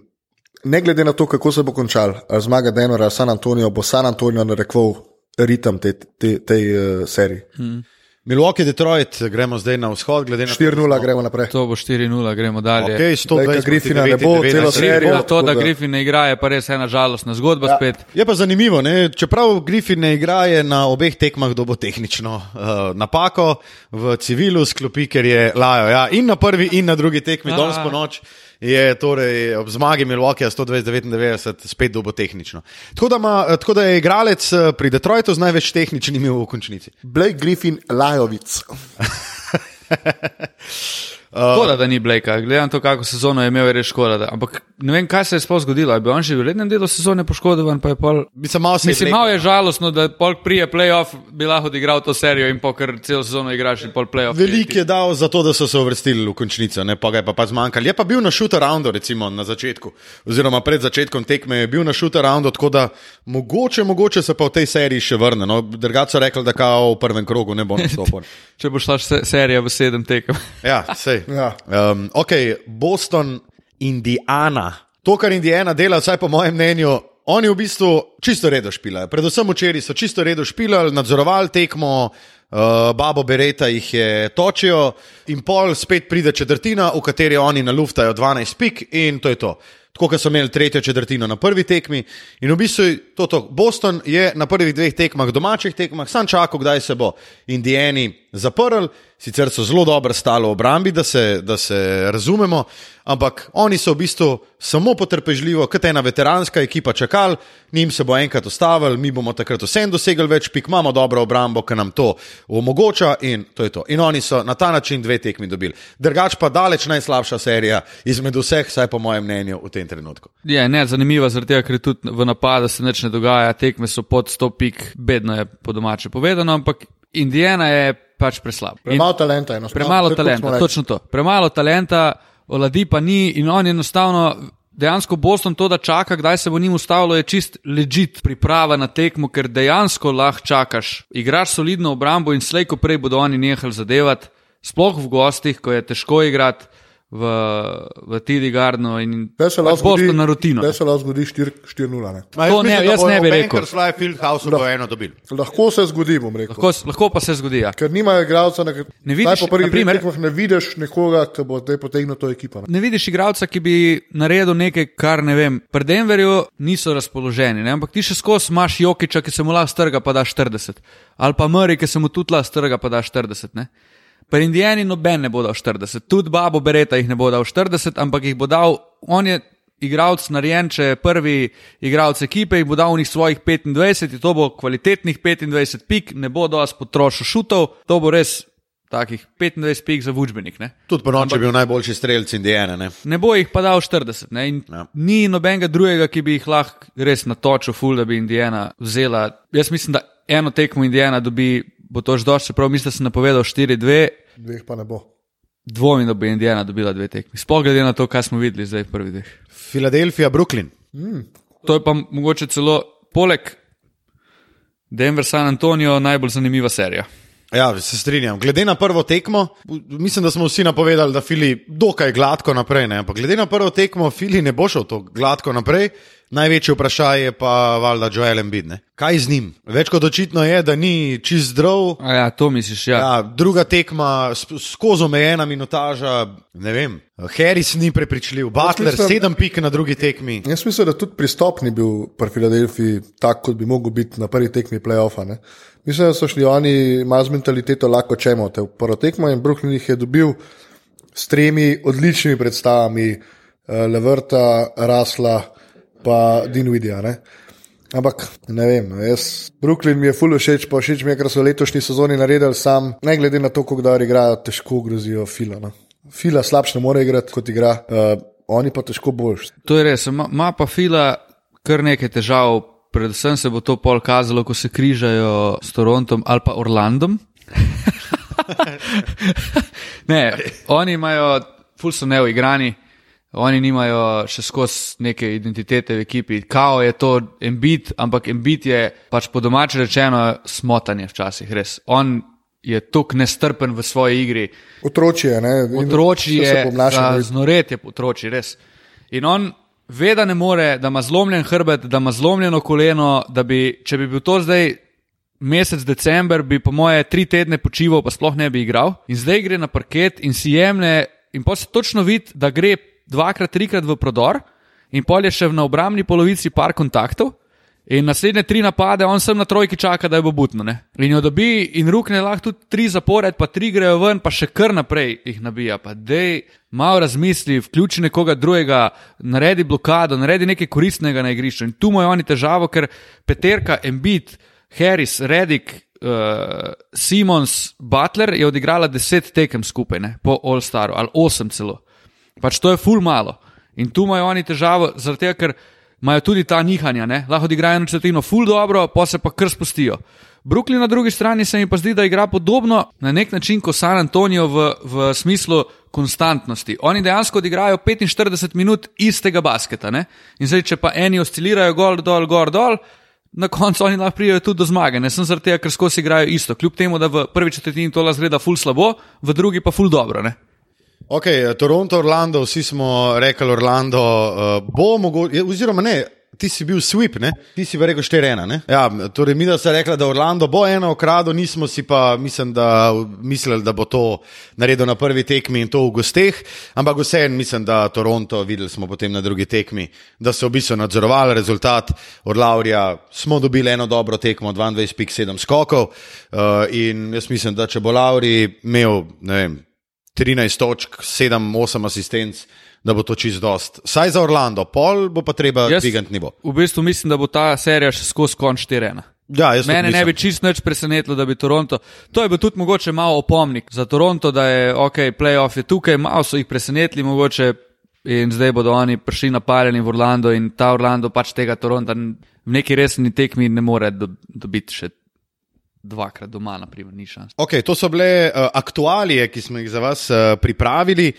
ne glede na to, kako se bo končal, ali zmaga Denver ali San Antonijo, bo San Antonijo narekoval ritem tej te, te, uh, seriji. Hmm. Milwaukee, Detroit, gremo zdaj na vzhod, glede na 4-0 gremo naprej. To bo 4-0, gremo dalje. Okay, 120 Zdaj, ko Griffina ne bo, proti celo 99. serijo. To, da Griffin ne igra, je pa res ena žalostna zgodba ja. spet. Je pa zanimivo, ne? čeprav Griffin ne igra, je na obeh tekmah dobo tehnično uh, napako v civilu, sklopi, ker je lajo. Ja. In na prvi, in na drugi tekmi, danes po noč je torej ob zmagi Milwaukee 129-99 spet dobo tehnično. Tako da, ima, tako da je igralec eh, pri Detroitu z največ tehničnimi v končnici. Blake Griffin, Lajovic. Škoda, da ni Blake, glede na to, kako sezono je imel, je res škoda. Da. Ampak ne vem, kaj se je sploh zgodilo. Ali bi on že v rednem delu sezone poškodovan, pa je pol. Mislim, malo se je Mislim, vlekel, malo je no. žalostno, da pol prije playoff bi lahko odigral to serijo in pokor celo sezono igraš in pol playoff. Veliko je dal za to, da so se uvrstili v končnico, ne pa ga je pa, pa zmanjkalo. Je pa bil na shooter roundu, recimo na začetku, oziroma pred začetkom tekme je bil na shooter roundu, tako da mogoče, mogoče se pa v tej seriji še vrne. No, Drugače so rekli, da kao v prvem krogu ne bo nastopil. Če bo šla se, serija v sedem tekem. Ja, sej. Ja. Um, ok, Boston, Indiana. to, kar Indijana dela, vsaj po mojem mnenju, oni v bistvu čisto redo špilajo. Predvsem včeraj so čisto redo špilali, nadzorovali tekmo. Uh, babo Bereta jih je točijo, in pol spet pride četrtina, v kateri oni naluftajo 12 pik, in to je to. Tako kot so imeli tretjo četrtino na prvi tekmi. In v bistvu to, to. Boston je na prvih dveh tekmah, domačih tekmah, sam čakal, kdaj se bo Indijani zaprl, sicer so zelo dobro stali v obrambi, da se, da se razumemo, ampak oni so v bistvu samo potrpežljivo, kot ena veteranska ekipa čakali, njim se bo enkrat ustavili, mi bomo takrat vsem dosegli več pik, imamo dobro obrambo, ki nam to omogoča in to je to. In oni so na ta način dve tekmi dobili. Drugač pa daleč najslabša serija izmed vseh, vsaj po mojem mnenju, v tem trenutku. Je ne, zanimivo, zaradi tega, ker tudi v napadu se nič ne dogaja, tekme so pod 100 pik, bedno je po domače povedano, ampak Indijana je pač preslab. Premalo talenta, enostavno. Premalo talenta, točno to. Premalo talenta, oladi pa ni in on enostavno. Dejansko Boston to, da čaka, kdaj se bo njim ustavilo, je čist ležit priprava na tekmo, ker dejansko lahko čakaš. Igraš solidno obrambo in slejko prej bodo oni nehali zadevati, sploh v gostih, ko je težko igrati v, v Tidi Gardnu in Zdaj se pač lahko zgodi, na rutino. zdaj se lahko zgodi 4-0. ne. Ma, To ne, jaz ne bi rekel. Dobil. Lahko se zgodi, bom rekel. Lahko, lahko pa se zgodi. Ja. Ker nimajo igralca, na kat- Ne vidiš, Zdaj po prvih na primer- dveh tekmah ne vidiš nekoga, ki bo zdaj potegnil to ekipo. ne. Ne vidiš igralca, ki bi naredil nekaj, kar ne vem. Pri Denverju niso razpoloženi, ne? ampak ti še skozi imaš Jokiča, ki se mu lahko strga, pa da 40. Ali pa Murray, ki se mu tudi lahko strga, pa da 40. Ne? Pri Indijani noben ne bo dal 40, tudi Babo Bereta jih ne bo dal 40, ampak jih bo dal, on je igralec narejen, če je prvi igralec ekipe, jih bo dal v njih svojih 25 in to bo kvalitetnih 25 pik, ne bo dosti potrošil šutov, to bo res takih 25 pik za vučbenik. ne. Tudi po noči je bil najboljši strelec Indijane. Ne? Ne bo jih pa dal 40. Ne? In Ja. Ni nobenega drugega, ki bi jih lahko res natočil, ful, da bi Indijana vzela. Jaz mislim, da eno tekmo Indijana dobi, bo to že dosti, čeprav mislim, da sem napovedal 4-2. Dveh pa ne bo. Dvomim, da bo Indijana dobila dve tekmi. Sploh glede na to, kaj smo videli zdaj v prvih dveh. Filadelfija, Brooklyn. To je pa mogoče celo poleg Denver, San Antonijo najbolj zanimiva serija. Ja, se strinjam. Glede na prvo tekmo, mislim, da smo vsi napovedali, da Fili dokaj gladko naprej. Ne? Ampak glede na prvo tekmo, Fili ne bo šel to gladko naprej. Največje vprašanje je pa valjda Joel Embiid. Ne? Kaj z njim? Več kot očitno je, da ni čist zdrav. A ja, to misliš, ja. Ja, druga tekma, skozi omejena minutaža, ne vem. Harris ni prepričljiv, Butler mislim- sedem pik na drugi tekmi. Jaz mislim, da tudi pristop ni bil pri Filadelfiji tak, kot bi mogel biti na prvi tekmi playoffa. Ne. Mislim, da so šli oni malo z mentaliteto lahko čemo. Te prvo tekmo in Brooklyn jih je dobil s tremi odličnimi predstavami, uh, Levrta, Rasla pa Dinvidija. Ne. Ampak ne vem, no, jaz, Brooklyn mi je fully všeč, pa všeč mi je, ker so letošnji sezoni naredili sam, ne glede na to, kako dobro igrajo, težko grozijo Fila. No. Fila slabše ne more igrati, kot igra, uh, oni pa težko boljši. To je res, ima, pa fila kar nekaj težav, predvsem se bo to pol kazalo, ko se križajo s Torontom ali pa Orlandom. ne, oni imajo, ful so neuigrani, oni nimajo še skozi neke identitete v ekipi. Kao je to embit, ampak embit je pač po domače rečeno smotanje včasih, res. On je tok nestrpen v svoji igri. Otročje, ne? In Otroči je, znoret je otroči, res. In on ve, da ne more, da ima zlomljen hrbet, da ima zlomljeno koleno, da bi, če bi bil to zdaj mesec december, bi po moje tri tedne počival, pa sploh ne bi igral. In zdaj gre na parket in si jemne, in pa se točno vidi, da gre dvakrat, trikrat v prodor, in pol je še na obrambni polovici par kontaktov. In naslednje tri napade, on sem na trojki čaka, da jo bo butno. Ne? In jo dobi, in rukne lahko tudi tri zapored, pa tri grejo ven, pa še kar naprej jih nabija. Pa dej, malo razmisli, vključi nekoga drugega, naredi blokado, naredi nekaj koristnega na igrišču. In tu imajo oni težavo, ker Peterka, Embiid, Harris, Reddick, uh, Simons, Butler je odigrala deset tekem skupaj, ne? po All Staru ali osem celo. Pač to je ful malo. In tu imajo oni težavo, zaradi tega, ker imajo tudi ta nihanja, ne? lahko odigrajo eno četrtino ful dobro, pa se pa kar spustijo. Brooklyn na drugi strani se mi pa zdi, da igra podobno na nek način kot San Antonijo v, v smislu konstantnosti. Oni dejansko odigrajo 45 minut istega basketa. Ne? In zdaj, če pa eni oscilirajo gor, dol, gor, dol, na koncu oni lahko pridejo tudi do zmage. Ne sem zaradi tega, ker skozi igrajo isto. Kljub temu, da v prvi četrtini to zgleda ful slabo, v drugi pa ful dobro. Ne? Ok, Toronto, Orlando, vsi smo rekli, Orlando uh, bo mogoče, oziroma ne. Ti si bil sweep, ne? ti si rekel 4-1. Ja, torej, mi da se rekla, da Orlando bo eno ukradel, nismo si pa mislim, da, mislili, da bo to naredil na prvi tekmi in to v gosteh. Ampak vseeno mislim, da Toronto, videli smo potem na drugi tekmi, da so v bistvu nadzorovali rezultat. Od Laurija smo dobili eno dobro tekmo, 22-7 skokov. Uh, in jaz mislim, da če bo Lauri imel vem, 13 točk, 7-8 asistenc da bo to čist dost. Saj za Orlando, pol bo pa treba dvigati nivo. V bistvu mislim, da bo ta serija še skozi konč 4-1. Ja, Mene ne bi čist nič presenetilo, da bi Toronto. To je bil tudi mogoče malo opomnik za Toronto, da je ok, playoff je tukaj, malo so jih presenetili mogoče in zdaj bodo oni prišli napaljeni v Orlando in ta Orlando pač tega Toronta v neki resni tekmi ne more dobiti še. Dvakrat doma, naprimer, ni šans. Okay, to so bile uh, aktualije, ki smo jih za vas uh, pripravili.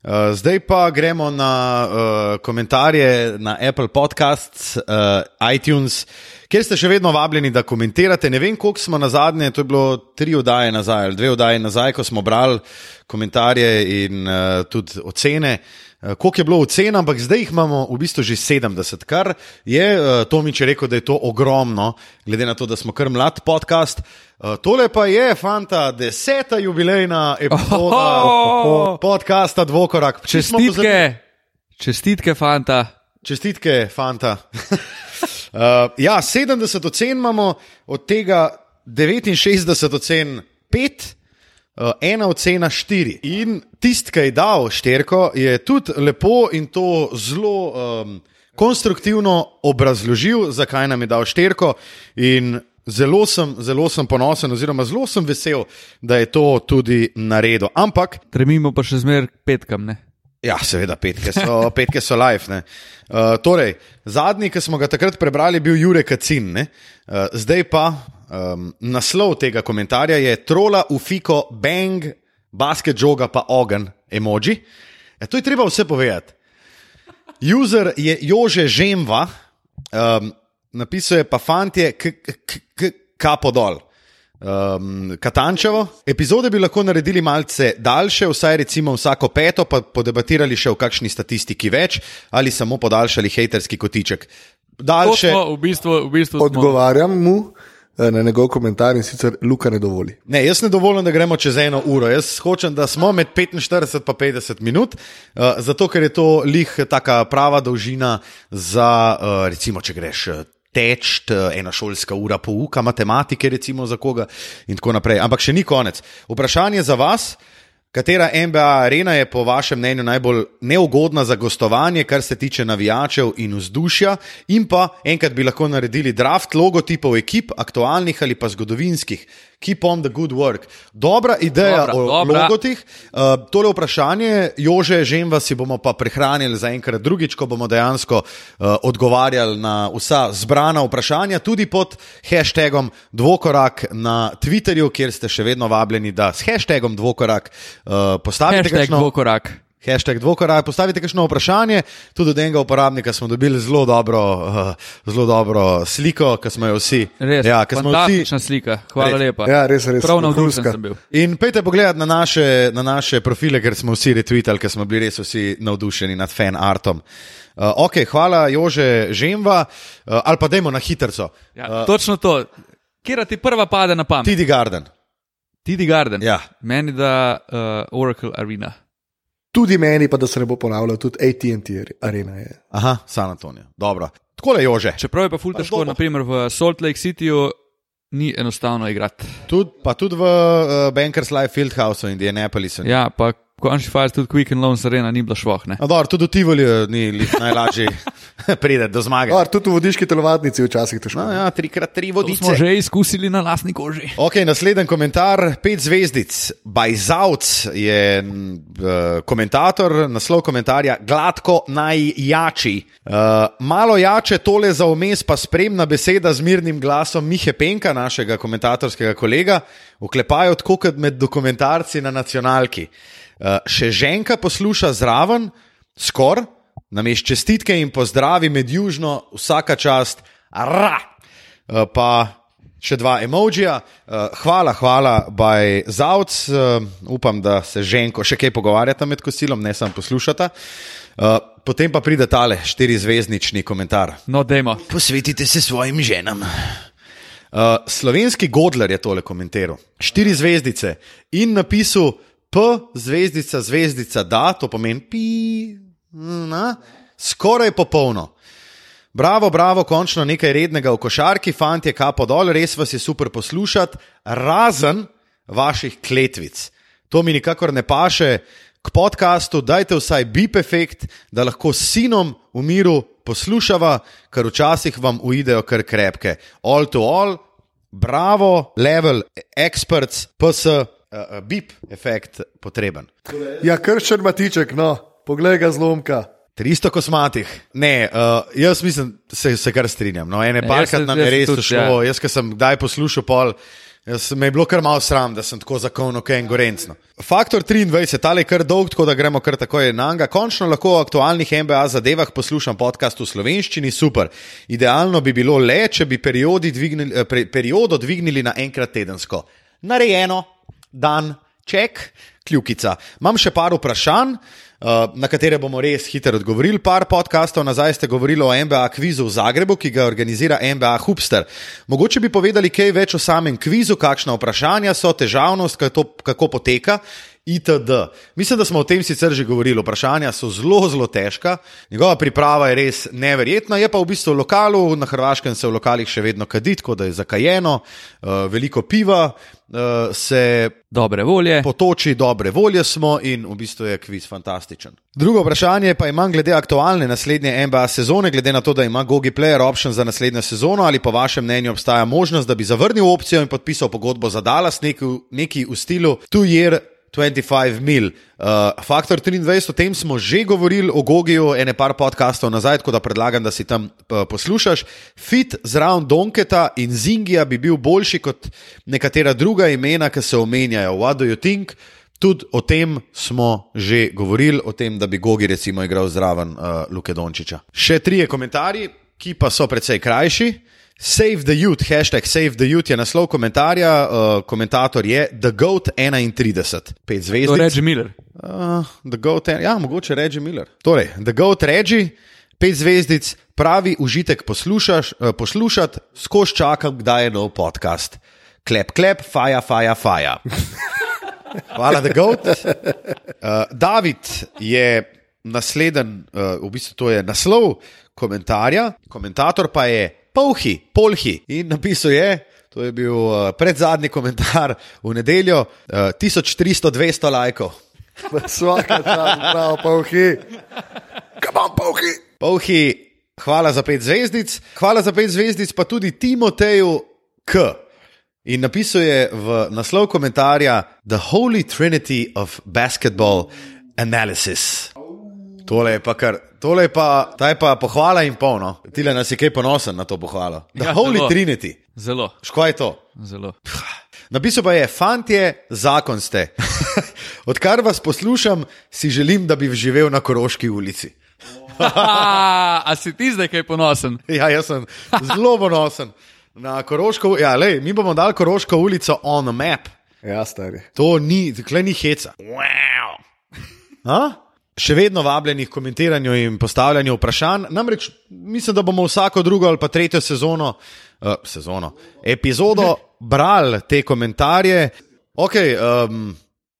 Uh, zdaj pa gremo na uh, komentarje na Apple Podcasts, uh, iTunes, kjer ste še vedno vabljeni, da komentirate. Ne vem, koliko smo na zadnje, to je bilo tri oddaje nazaj ali dve oddaje nazaj, ko smo brali komentarje in uh, tudi ocene. Uh, koliko je bilo ocen, ampak zdaj jih imamo v bistvu že 70, kar je uh, Tomič rekel, da je to ogromno, glede na to, da smo kar mlad podcast. Uh, tole pa je, fanta, deseta jubilejna epizoda oh, oh, oh. podcasta Dvokorak. Čestitke, čestitke, fanta. Čestitke, fanta. uh, ja, 70 ocen imamo, od tega 69 ocen 5. Uh, ena ocena štiri. In tisti, ki je dal šterko, je tudi lepo in to zelo um, konstruktivno obrazložil, zakaj nam je dal šterko. In Zelo sem, zelo sem ponosen, oziroma zelo sem vesel, da je to tudi naredil. Ampak. Tremimo pa še zmeraj petkam. Ne? Ja, seveda, petke so, petke so live. Uh, torej, zadnji, ki smo ga takrat prebrali, je bil Jurek Kacin. Uh, zdaj pa um, naslov tega komentarja je Trola, Ufiko, Bang, Basket Joga pa Ogen, emoji. E, to je treba vse povedati. User je Jože Žemva. Um, napisal je pa fantje, kapo dol. Um, Katančevo. Epizode bi lahko naredili malce daljše, vsaj recimo vsako peto, pa podebatirali še o kakšni statistiki več, ali samo podaljšali haterski kotiček. Daljše. V bistvu, v bistvu Odgovarjam mu. Eh, na njegov komentar in sicer Luka ne dovoli. Ne, jaz ne dovolim, da gremo čez eno uro. Jaz hočem, da smo med 45 in 50 minut, uh, zato ker je to lih taka prava dolžina za, uh, recimo, če greš teč, ena šolska ura pouka matematike, recimo za koga in tako naprej. Ampak še ni konec. Vprašanje za vas. Katera NBA arena je po vašem mnenju najbolj neugodna za gostovanje, kar se tiče navijačev in vzdušja, in pa enkrat bi lahko naredili draft logotipov ekip, aktualnih ali pa zgodovinskih, keep on the good work. Dobra ideja dobra, o dobra. logotih. Uh, tole vprašanje, Jože, že vas si bomo pa prehranili za enkrat drugič, ko bomo dejansko uh, odgovarjali na vsa zbrana vprašanja, tudi pod hashtagom Dvokorak na Twitterju, kjer ste še vedno vabljeni, da s hashtagom Dvokorak uh, postavite hashtag kakšno... Dvokorak. Hashtag dvokoraj, postavite kakšno vprašanje. Tudi od enega uporabnika smo dobili zelo dobro, uh, zelo dobro sliko, ki smo jo vsi. Res, ja, fantastična vsi... slika, hvala res. lepa. Ja, res, res. Prav navdušen sem bil. In pejte pogledat na naše, na naše profile, ker smo vsi retweetali, ker smo bili res vsi navdušeni nad fan artom. Uh, ok, hvala Jože Žemva, uh, ali pa dajmo na hitro. Ja, uh, točno to. Kjer ti prva pade na pamet? Tidi Garden. Tidi Garden. Ja. Meni da uh, Oracle Arena. Tudi meni, pa da se ne bo ponavljal, tudi ATT arena je. Aha, San Antonijo. Dobro. Tako je že. Čeprav je pa ful težko, naprimer v Salt Lake Cityju ni enostavno igrati. Tud, pa tudi v uh, Bankers Life Fieldhouse v Indianapolisu. Ja, pa končni faz tudi Quick and Loans Arena ni bila švohne. Tudi v Tivoli ni najlažje priti do zmage. Ar, tudi v vodiški telovadnici včasih težko. No, ja, trikrat tri vodice. To smo že izkusili na lastni koži. Ok, naslednji komentar, pet zvezdic. Bajzauc je uh, komentator, naslov komentarja, gladko najjači. Uh, malo jače tole za omes, pa spremna beseda z mirnim glasom Mihe Penka, našega komentatorskega kolega, vklepajo tako kot med dokumentarci na nacionalki. Uh, še ženka posluša zraven, skoraj, namest čestitke in pozdravi med južno, vsaka čast, ra. Uh, pa še dva emojija. Uh, hvala, hvala, baj zavc. Uh, upam, da se ženko še kaj pogovarjata med kosilom, ne samo poslušata. Uh, potem pa pride tale štirizvezdnični komentar. No, dajmo. Posvetite se svojim ženam. Uh, slovenski Godler je tole komentiral. Štiri zvezdice in napisal P, zvezdica, zvezdica, da, to pomeni pi, na, skoraj popolno. Bravo, bravo, končno nekaj rednega v košarki, fanti, kapo dol, res vas je super poslušati, razen vaših kletvic. To mi nikakor ne paše. K podkastu dajte vsaj bip efekt, da lahko sinom v miru poslušava, ker včasih vam uidejo kar krepke. All to all, bravo, level, experts, ps, uh, bip efekt potreben. Ja, krščen matiček, no, poglej ga zlomka. 300 kosmatih. Ne, uh, jaz mislim, se, se kar strinjam. No, ene Ja, parkrat nam je res tudi, šlo. ja. Jaz, ki sem kdaj poslušal pol. Jaz me je bilo kar malo sram, da sem tako zakonno, kaj engorencno. Faktor 23, tale je kar dolg, tako da gremo kar takoj na njega. Končno lahko o aktualnih MBA zadevah poslušam podcast v slovenščini, super. Idealno bi bilo le, če bi periodi dvignili, periodo dvignili na enkrat tedensko. Narejeno, dan, ček, kljukica. Imam še par vprašanj. Uh, na katere bomo res hitro odgovorili. Par podkastov nazaj ste govorili o MBA kvizu v Zagrebu, ki ga organizira MBA Hubster. Mogoče bi povedali kaj več o samem kvizu, kakšna vprašanja so, težavnost, kako, kako poteka. Itd. Mislim, da smo o tem sicer že govorili. Vprašanja so zelo, zelo težka. Njegova priprava je res neverjetna. Je pa v bistvu v lokalu, na Hrvaškem se v lokalih še vedno kadi, tako da je zakajeno, uh, veliko piva, uh, se Dobre volje. potoči dobre volje smo in v bistvu je kviz fantastičen. Drugo vprašanje pa imam glede aktualne naslednje NBA sezone, glede na to, da ima Gogi Player option za naslednjo sezono, ali po vašem mnenju obstaja možnost, da bi zavrnil opcijo in podpisal pogodbo za Dallas, neki, neki v stilu two year. 25 mil. Uh, Faktor 23, o tem smo že govorili o Gogiju, ene par podkastov nazaj, tako da predlagam, da si tam uh, poslušaš. Fit zraven Donketa in Zingija bi bil boljši kot nekatera druga imena, ki se omenjajo. What do you think? Tudi o tem smo že govorili, o tem, da bi Gogi recimo igral zraven uh, Luke Dončiča. Še trije komentarji, ki pa so precej krajši. Save the youth, hashtag save the youth je naslov komentarja, uh, komentator je The Goat 31, pet To zvezdic. reče Miller. Uh, the Goat, ja, mogoče reči Miller. Torej, The Goat reči, pet zvezdic, pravi užitek poslušaš, uh, poslušati, skoš čakam, kdaj je nov podcast. Klep, klep, faja, faja, faja. Hvala, The Goat. Uh, David je nasleden, uh, v bistvu to je naslov komentarja, komentator pa je Polhi, Polhi in napisal je. To je bil uh, predzadnji komentar v nedeljo, uh, 1300-200 lajkov. Svaka čas, prav, pauhi. Kamam, pauhi. Polhi, hvala za pet zvezdic, hvala za pet zvezdic, pa tudi Timoteju K. In napisal je v naslov komentarja The Holy Trinity of Basketball Analysis. Tole je pa kar, tole je pa, ta je pa pohvala in polno. Tile nas je kaj ponosen na to pohvalo. The Ja, Holy zelo. Trinity. Zelo, Škoda je to. zelo. Napisal pa je, fantje, zakon ste. Odkar vas poslušam, si želim, da bi živel na Koroški ulici. A si ti zdaj kaj ponosen? Ja, jaz sem zelo ponosen na Koroško. Ja, lej, mi bomo dali Koroško ulico on the map. Ja, stari. To ni, tukaj ni heca. Wow. A? Še vedno vabljeni k komentiranju in postavljanju vprašanj. Namreč mislim, da bomo vsako drugo ali pa tretjo sezono, uh, sezono epizodo brali te komentarje. Okay, um,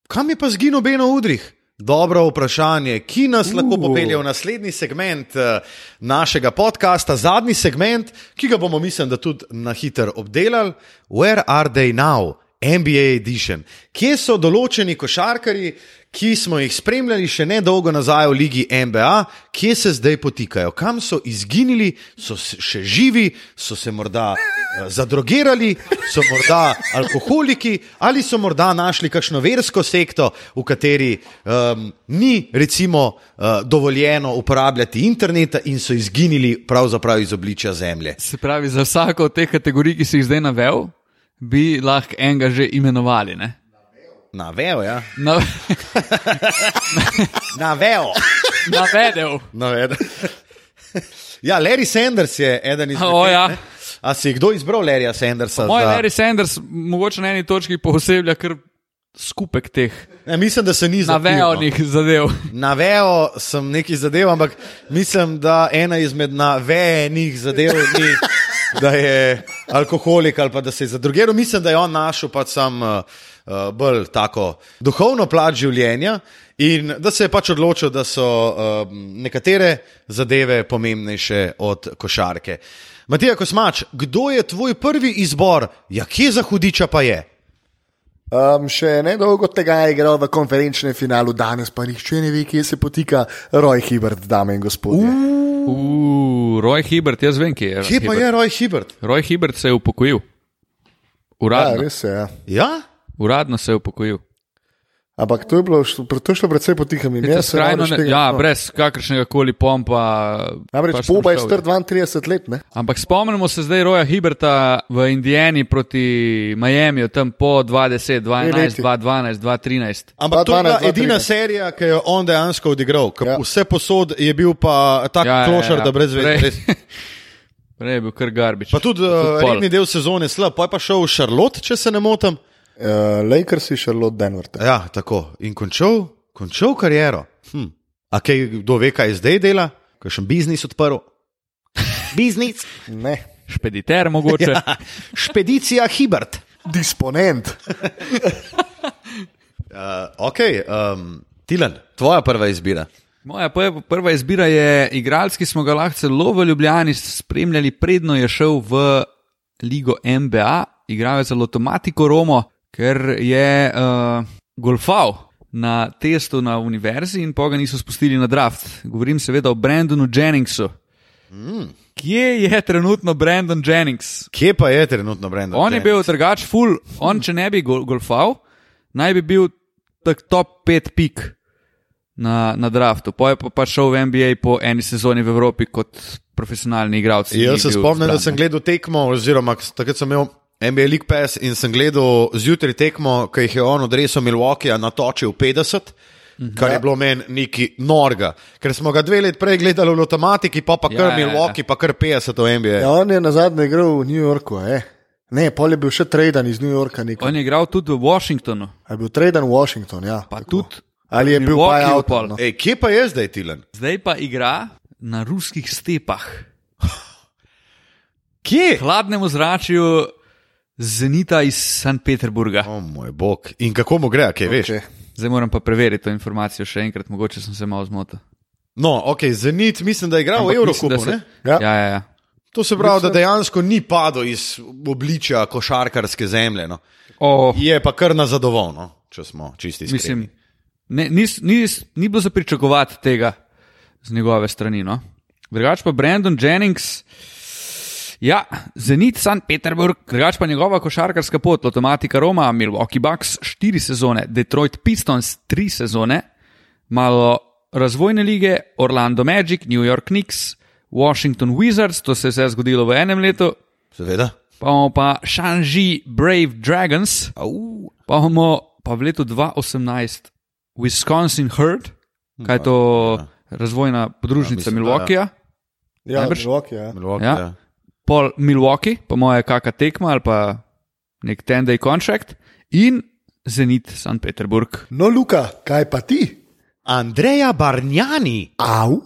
kam je pa zginil Beno Udrih? Dobro vprašanje, ki nas uh. lahko popelje v naslednji segment uh, našega podcasta, zadnji segment, ki ga bomo, mislim, da tudi na hitro obdelali. Where are they now? NBA Edition. Kje so določeni košarkari, ki smo jih spremljali še nedolgo nazaj v Ligi NBA, kje se zdaj potikajo, kam so izginili, so še živi, so se morda eh, zadrogirali, so morda alkoholiki ali so morda našli kakšno versko sekto, v kateri um, ni recimo uh, dovoljeno uporabljati interneta in so izginili pravzaprav iz obličja Zemlje. Se pravi, za vsako od teh kategorij, ki si jih zdaj navel, bi lahko enega že imenovali. Ne? Na vejo, ja. Na, Na vejo. navedel. Naveden. Ja, Larry Sanders je eden izmed O, teh, ja. ne. A si kdo izbral Larryja Sandersa? Moj za- Larry Sanders mogoče na eni točki pooseblja kar skupek teh Ne, mislim, da se ni zapil. no. navejanih zadev. Navejo sem neki zadev, ampak mislim, da ena izmed navejenih zadev ni, da je alkoholik ali pa da se je zadrugiral. Mislim, da je on našel pač sam uh, uh, bolj tako duhovno plat življenja in da se je pač odločil, da so uh, nekatere zadeve pomembnejše od košarke. Matija Kosmač, kdo je tvoj prvi izbor? Ja, kje za hudiča pa je? Um, še nedolgo tega je igral v konferenčnem finalu, danes pa nihče ne ve, kje se potika Roy Hibbert, dame in gospodje. Uh, Roy Hibbert, jaz vem, kje je. Kje pa Hibbert. je Roy Hibbert? Roy Hibbert se je upokojil. Ja, Uradno, res je. Ja. Ja? Uradno se je upokojil. Ampak to je, bilo, to je šlo predvsej potihem. skrajno, ne, tega- ja, no. brez kakršnega koli pompa. Namreč pač Boba je star 32 let, ne? Ampak spomnimo se zdaj Roja Hiberta v Indijani proti Miamiju, tam po 20, 12, leti. 2012, 2013. Ampak to je bila 2012, edina 2013. serija, ki jo je on dejansko odigral. Ja. Vse posod je bil pa tak ja, klošar, ja, ja. da brez veze. Prej je bil kar garbič. Pa tudi uh, redni del sezone slab, pa je pa šel v Charlotte, če se ne motim. Uh, Lakers in Charlotte Denver. tako. Ja, tako. In končal, končal kariero. Hm. A kaj kdo ve, kaj zdaj dela? Kakšen biznis odprl? Biznis. Ne. Špediter mogoče. Ja. Špedicija Hibert. Disponent. Uh, ok, um, Tilan, tvoja prva izbira. Moja prva- prva izbira je igralec, ki smo ga lahko celo v Ljubljani spremljali, predno je šel v ligo NBA, igral je za Lotomatiko Romo, ker je uh, golfal na testu na univerzi in pa ga niso spustili na draft. Govorim seveda o Brandonu Jenningsu. Mm. Kje je trenutno Brandon Jennings? Kje pa je trenutno Brendon? On je bil drugač full, on če ne bi gol, golfal, naj bi bil tak top 5 pik na, na draftu. Pa je pa, pa šel v NBA po eni sezoni v Evropi kot profesionalni igralec. Jaz se spomnim, da sem gledal tekmo, oziroma takrat sem imel NBA League Pass in sem gledal zjutraj tekmo, ki jih je on odresel Milwaukee natočil 50. Mhm. Kar je bilo meni neki norga, ker smo ga dve leti prej gledali v Lotomatiki, pa pa Ja, kar ja, ja. Milwaukee, pa kar 50 v NBA. Ja, on je na zadnje igral v New Yorku. Eh? Ne, pol je bil še traden iz New Yorka. Nekaj. On je igral tudi v Washingtonu, Je bil traden v Washington. Ja, pa tako. tudi. Ali je bil pa out? No. Ej, kje pa je zdaj Tilan? Zdaj pa igra na ruskih stepah, Kje? hladnem ozračju Zenita iz St. Peterburga. O moj bog. In kako mu gre, kaj veš? Okay. Zdaj moram pa preveriti to informacijo še enkrat, mogoče sem se malo zmotil. No, ok, Zenit, mislim, da je igral v Ampak da Evrokupu. se- ne? Ja. Ja, ja, ja. To se pravi, da dejansko ni padel iz obličja košarkarske zemlje. No. Oh. Je pa kar nazadovoljno, če smo čisti. iskreni. Mislim, ne, nis, nis, ni bilo za pričakovati tega z njegove strani. No? Drugač pa Brandon Jennings, ja, Zenit, St. Peterburg, drugač pa njegova košarkarska pot, Lotomatika Roma, Milwaukee Bucks, štiri sezone, Detroit Pistons, tri sezone, malo razvojne lige, Orlando Magic, New York Knicks, Washington Wizards, to se je vse zgodilo v enem letu, Seveda. pa imamo pa Shanghai Brave Dragons, Au. Pa imamo pa v letu 2018 Wisconsin Herd, kaj je to razvojna podružnica Ja, mislim, da Milwaukeeja, Ja? Milwaukee, ja. Milwaukee, Ja. Pol Milwaukee, po moje kakšna tekma ali pa nek ten-day contract in Zenit St. Peterburg. No, Luka, kaj pa ti? Andreja Barnjani. Au.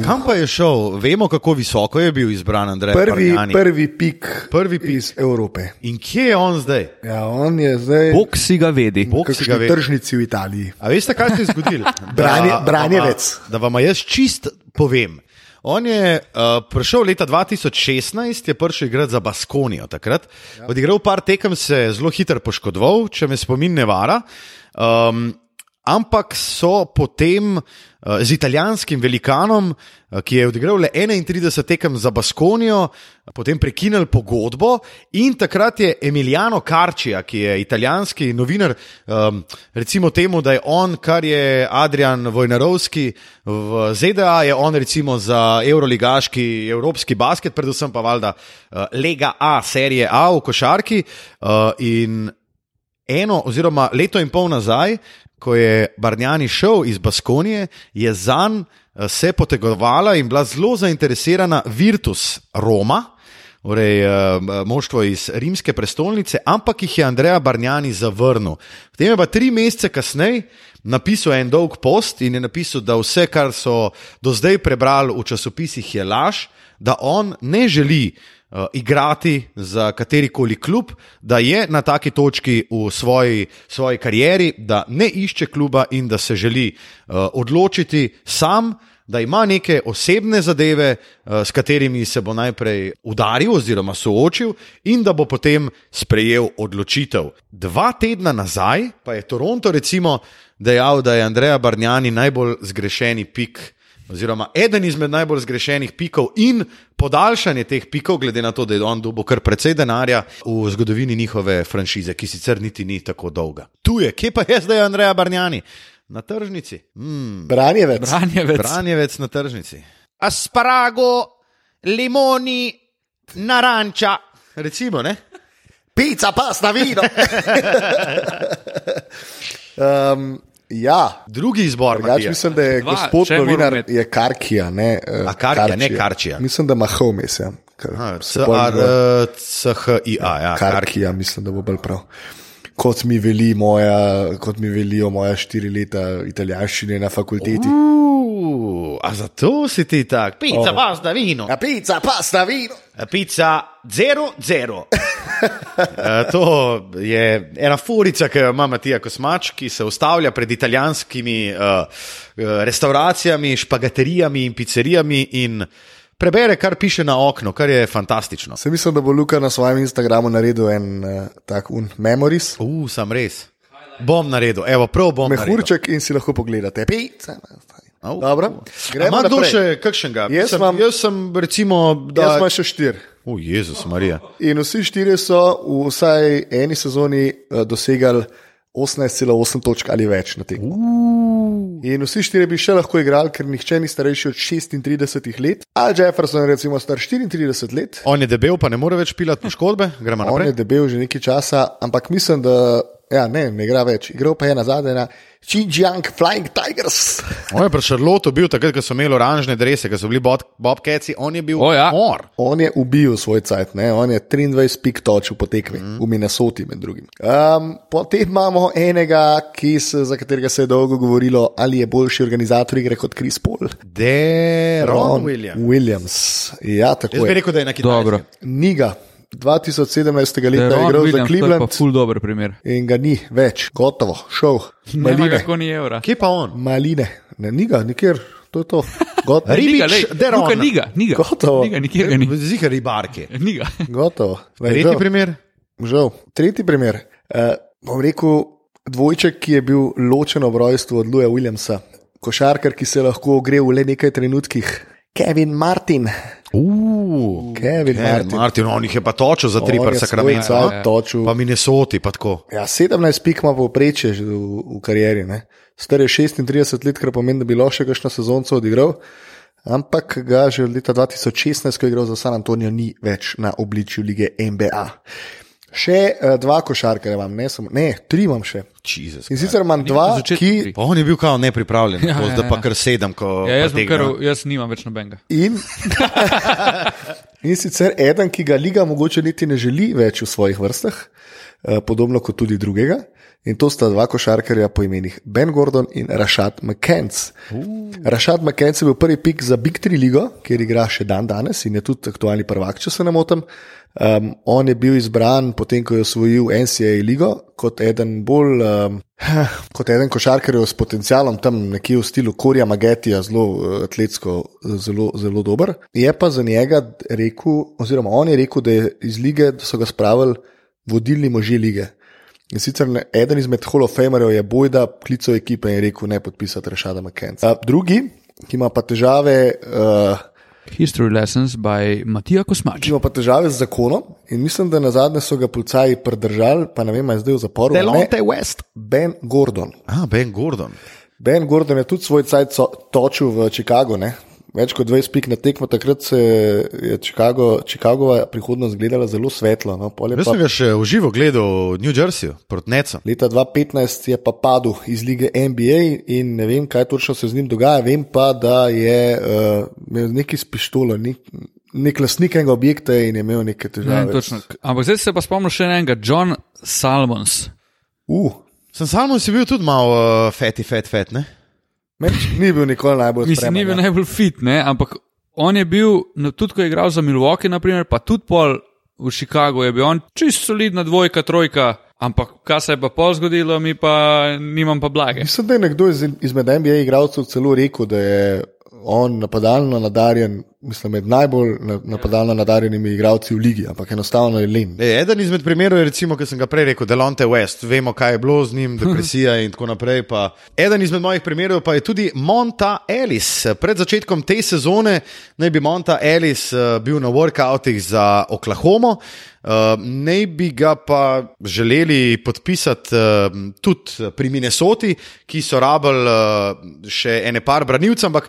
Kam pa je šel? Vemo, kako visoko je bil izbran Andrej Prvi, Barnjani. prvi pik, Prvi pik. iz Evrope. In kje je on zdaj? Ja, on je zdaj Bog si ga vedi. Bog si ga v ve. tržnici v Italiji. A veste, kaj se je zgodilo? Branje- Da- branjevec. Da, da vam jaz čist povem. On je uh, prišel leta 2016, je prišel igrati za Baskonijo takrat. Ja. Odigral par tekem, se je zelo hitro poškodoval, če me spomin ne vara. Um, ampak so potem uh, z italijanskim velikanom, uh, ki je odigral le 31 tekem za Baskonijo, potem prekinili pogodbo in takrat je Emiliano Karčija, ki je italijanski novinar, um, recimo temu, da je on, kar je Adrian Vojnarovski v ZDA, je on recimo za euroligaški evropski basket, predvsem pa valjda uh, Lega A, serije A v košarki. Uh, in eno oziroma leto in pol nazaj, ko je Barnjani šel iz Baskonije, je zanj eh, se potegovala in bila zelo zainteresirana Virtus Roma. Torej, uh, moštvo iz rimske prestolnice, ampak jih je Andreja Barnjani zavrnil. Potem je pa tri mesece kasneje napisal en dolg post in je napisal, da vse, kar so do zdaj prebrali v časopisih, je laž, da on ne želi. Uh, igrati za katerikoli klub, da je na taki točki v svoji, svoji karieri, da ne išče kluba in da se želi uh, odločiti sam, da ima neke osebne zadeve, uh, s katerimi se bo najprej udaril oziroma soočil, in da bo potem sprejel odločitev. Dva tedna nazaj pa je Toronto recimo dejal, da je Andreja Barnjani najbolj zgrešeni pik. Oziroma, eden izmed najbolj zgrešenih pikov in podaljšanje teh pikov, glede na to, da je on dobil kar precej denarja v zgodovini njihove franšize, ki sicer niti ni tako dolga. Tu je, kje pa je zdaj Andreja Barnjani? Na tržnici. Mm, Branjevec. Branjevec. Branjevec na tržnici. Asparago, limoni, naranča. Recimo, ne? Pica, pasta, vino. um, ja, Drugi izbor. Drugač, mislim, da je Dva, gospod novinar je Karkija. Ne, eh, A, Karkija, ne Karčija. Mislim, da ima Homes. Ja. C-A-R-C-H-I-A. Ja, Karki. Karkija, mislim, da bo bolj prav. Kot mi, veli moja, kot mi velijo moja štiri leta italijanščine na fakulteti. Uh, a zato si ti tak? Pizza, Oh. pasta, vino. A pica, pasta, vino. Pizza 0-0. to je ena furica, ki jo ima Matija Kosmač, ki se ustavlja pred italijanskimi uh, restauracijami, špagaterijami in pizzerijami in prebere, kar piše na okno, kar je fantastično. Se mislim, da bo Luka na svojem Instagramu naredil en uh, tak un memories. Uf, uh, sem res. Bom naredil, evo, prav bom naredil. Mehurček in si lahko pogledate. Pica. Ima kdo še kakšnega? Jaz Mislim, imam- jaz sem recimo, da. Jaz imam še štiri. O, Jezus Marija. In vsi štirje so v vsaj eni sezoni uh, dosegali 18,8 točk ali več na tekmo. In vsi štirje bi še lahko igrali, ker nihče ni starejši od 36 let. Al Jefferson je recimo star 34 let, On je debel, pa ne more več pilati poškodbe, gremo on je naprej. debel že nekaj časa, ampak mislim, da ja, ne, ne igra več. Igral pa je na zadnje na Xinjiang Flying Tigers. On je pri Šarlotu bil takrat, ko so imeli oranžne drese, ko so bili Bob- Bobcatsi, on je bil O, ja. mor. On je ubil svoj cajt, ne? on je 23 pik točil po tekmi, mm. v Minnesoti med drugim. Um, potem imamo enega, se, za katerega se je dolgo govorilo, ali je boljši organizator igre kot Chris Paul. Deron Williams. Williams. Ja, Jaz tako bi je. rekel, da je na kitajskem. Dobro. Niga. 2017. leta je igral za je pa Cleveland ful dober primer. in ga ni več, gotovo, šel. Maline, kako ni evra. Kje pa on? maline, ne, niga, nikjer, to je to. Gotovo. Ribič Deron. Niga, niga. Gotovo. Niga, nikjer ga ni. Zika ribarke. Niga. Gotovo. Lej, Tretji žal. primer. Žal. Tretji primer. Uh, bom rekel, dvojček, ki je bil ločen ob rojstvu od Luja Williamsa, košarkar, ki se lahko ogreje v le nekaj trenutkih. Kevin Martin. Uh, Kevin Martin. Martin, on jih je pa točil za tri sakramenta. cajt ja, ja. Pa Minnesoti, pa tako. Ja, 17 pik ima povprečje v, v karieri. Ne? Star je 36 let, kar pomeni, da bi lahko še kakšno sezonco odigral. Ampak ga že od leta 2016, ko je igral za San Antonijo, ni več na obličju lige NBA. Še uh, dva košarkarja imam, ne, samo, ne, tri imam še. Jesus In sicer imam dva, po začetku ki. Pa on je bil kao nepripravljen, Ja, ja, ja, zdaj pa ja. kar sedem, ko Ja, jaz, kar, jaz nimam več nobenega. In, in sicer eden, ki ga liga mogoče niti ne želi več v svojih vrstah, eh, podobno kot tudi drugega. In to sta dva košarkarja po imenih Ben Gordon in Rashad McCants. Uh. Rashad McCants je bil prvi pik za Big Three ligo, kjer igra še dan danes in je tudi aktualni prvak, če se ne motim. Um, on je bil izbran potem, ko je osvojil NCAA ligo, kot eden bolj. Um, Kot eden košarkarjev s potencialom, tam nekje v stilu Korja Magetija, zelo eh, atletsko, zelo, zelo dober. Je pa za njega rekel, oziroma on je rekel, da je iz lige, da so ga spravili vodilni možje lige. In sicer eden izmed Hall of Famerjev je Bojda klical ekipe in rekel: ne podpisati Rešada McKenna. Drugi, ki ima pa težave. Uh, History Lessons by Matija Kosmač. Ima pa težave z zakonom in mislim, da na zadnje so ga policaji pridržali, pa ne vem, ali je zdaj v zaporu. Delonte West. Ben Gordon. Ah, Ben Gordon. Ben Gordon je tudi svoj cajt točil v Chicagu. Ne? Več kot 20 pik na tekmo, takrat se je Chicago, Chicagova prihodnost gledala zelo svetlo. No? je Jaz pa- sem ga še v živo gledal v New Jerseyju, proti Necu. Leta 2015 je pa padel iz lige NBA in ne vem, kaj točno se z njim dogaja. Vem pa, da je uh, imel nekaj s pištolo, ni, nek lastnik enega objekta in je imel neke Ne, težave. točno. Ampak zdaj se pa spomnim še enega, John Salmons. Uh, Sem samo si bil tudi malo uh, feti, fet, fet, ne? Menč ni bil nikoli najbolj Mislim, ni bil ja. najbolj fit, ne? ampak on je bil, no, tudi ko je igral za Milwaukee, naprimer, pa tudi pol v Chicagu, je bil on čist solidna dvojka, trojka. Ampak kaj se je pa pol zgodilo, mi pa nimam pa blage. Mislim, da je nekdo iz, izmed NBA igralcev celo rekel, da je on napadalno nadarjen, mislim, med najbolj na, napadalno nadarjenimi igralci v ligi, ampak enostavno je len. E, eden izmed primerov je, recimo, ki sem ga prej rekel, Delonte West. Vemo, kaj je bilo z njim, depresija in tako naprej. Pa. Eden izmed mojih primerov pa je tudi Monta Ellis. Pred začetkom te sezone naj bi Monta Ellis uh, bil na workoutih za Oklahomo. Uh, naj bi ga pa želeli podpisati uh, tudi pri Minnesoti, ki so rabili uh, še ene par branilcev, ampak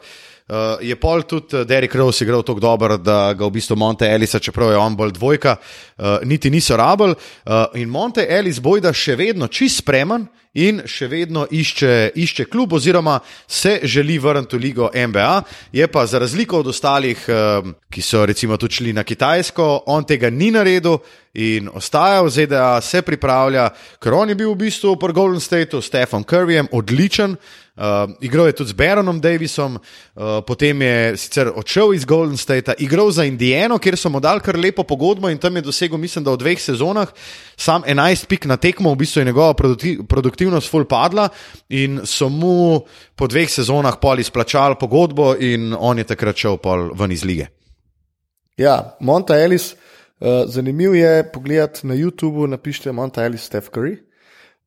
Uh, je pol tudi Derek Rose igral tako dobro, da ga v bistvu Monte Elisa, čeprav je on bolj dvojka, uh, niti niso rabili. Uh, in Monte Elis bojda še vedno čist spreman in še vedno išče, išče klub, oziroma se želi vrniti v ligo NBA. Je pa za razliko od ostalih, uh, ki so recimo tudi šli na Kitajsko, on tega ni naredil. In ostaja v ZDA, se pripravlja, ker on je bil v bistvu po Golden Stateu, s Stefom Curryjem, odličen. Uh, igral je tudi z Baronom Davisom, uh, potem je sicer odšel iz Golden Statea, igral za Indiano, kjer so mu dali kar lepo pogodbo in tam je dosegel, mislim, da v dveh sezonah sam 11 pik na tekmo, v bistvu je njegova produkti produktivnost full padla in so mu po dveh sezonah pol izplačali pogodbo in on je takrat šel pol ven iz lige. Ja, Monta Ellis, uh, zanimivo je pogledati na YouTubu, napišite Monta Ellis, Steph Curry.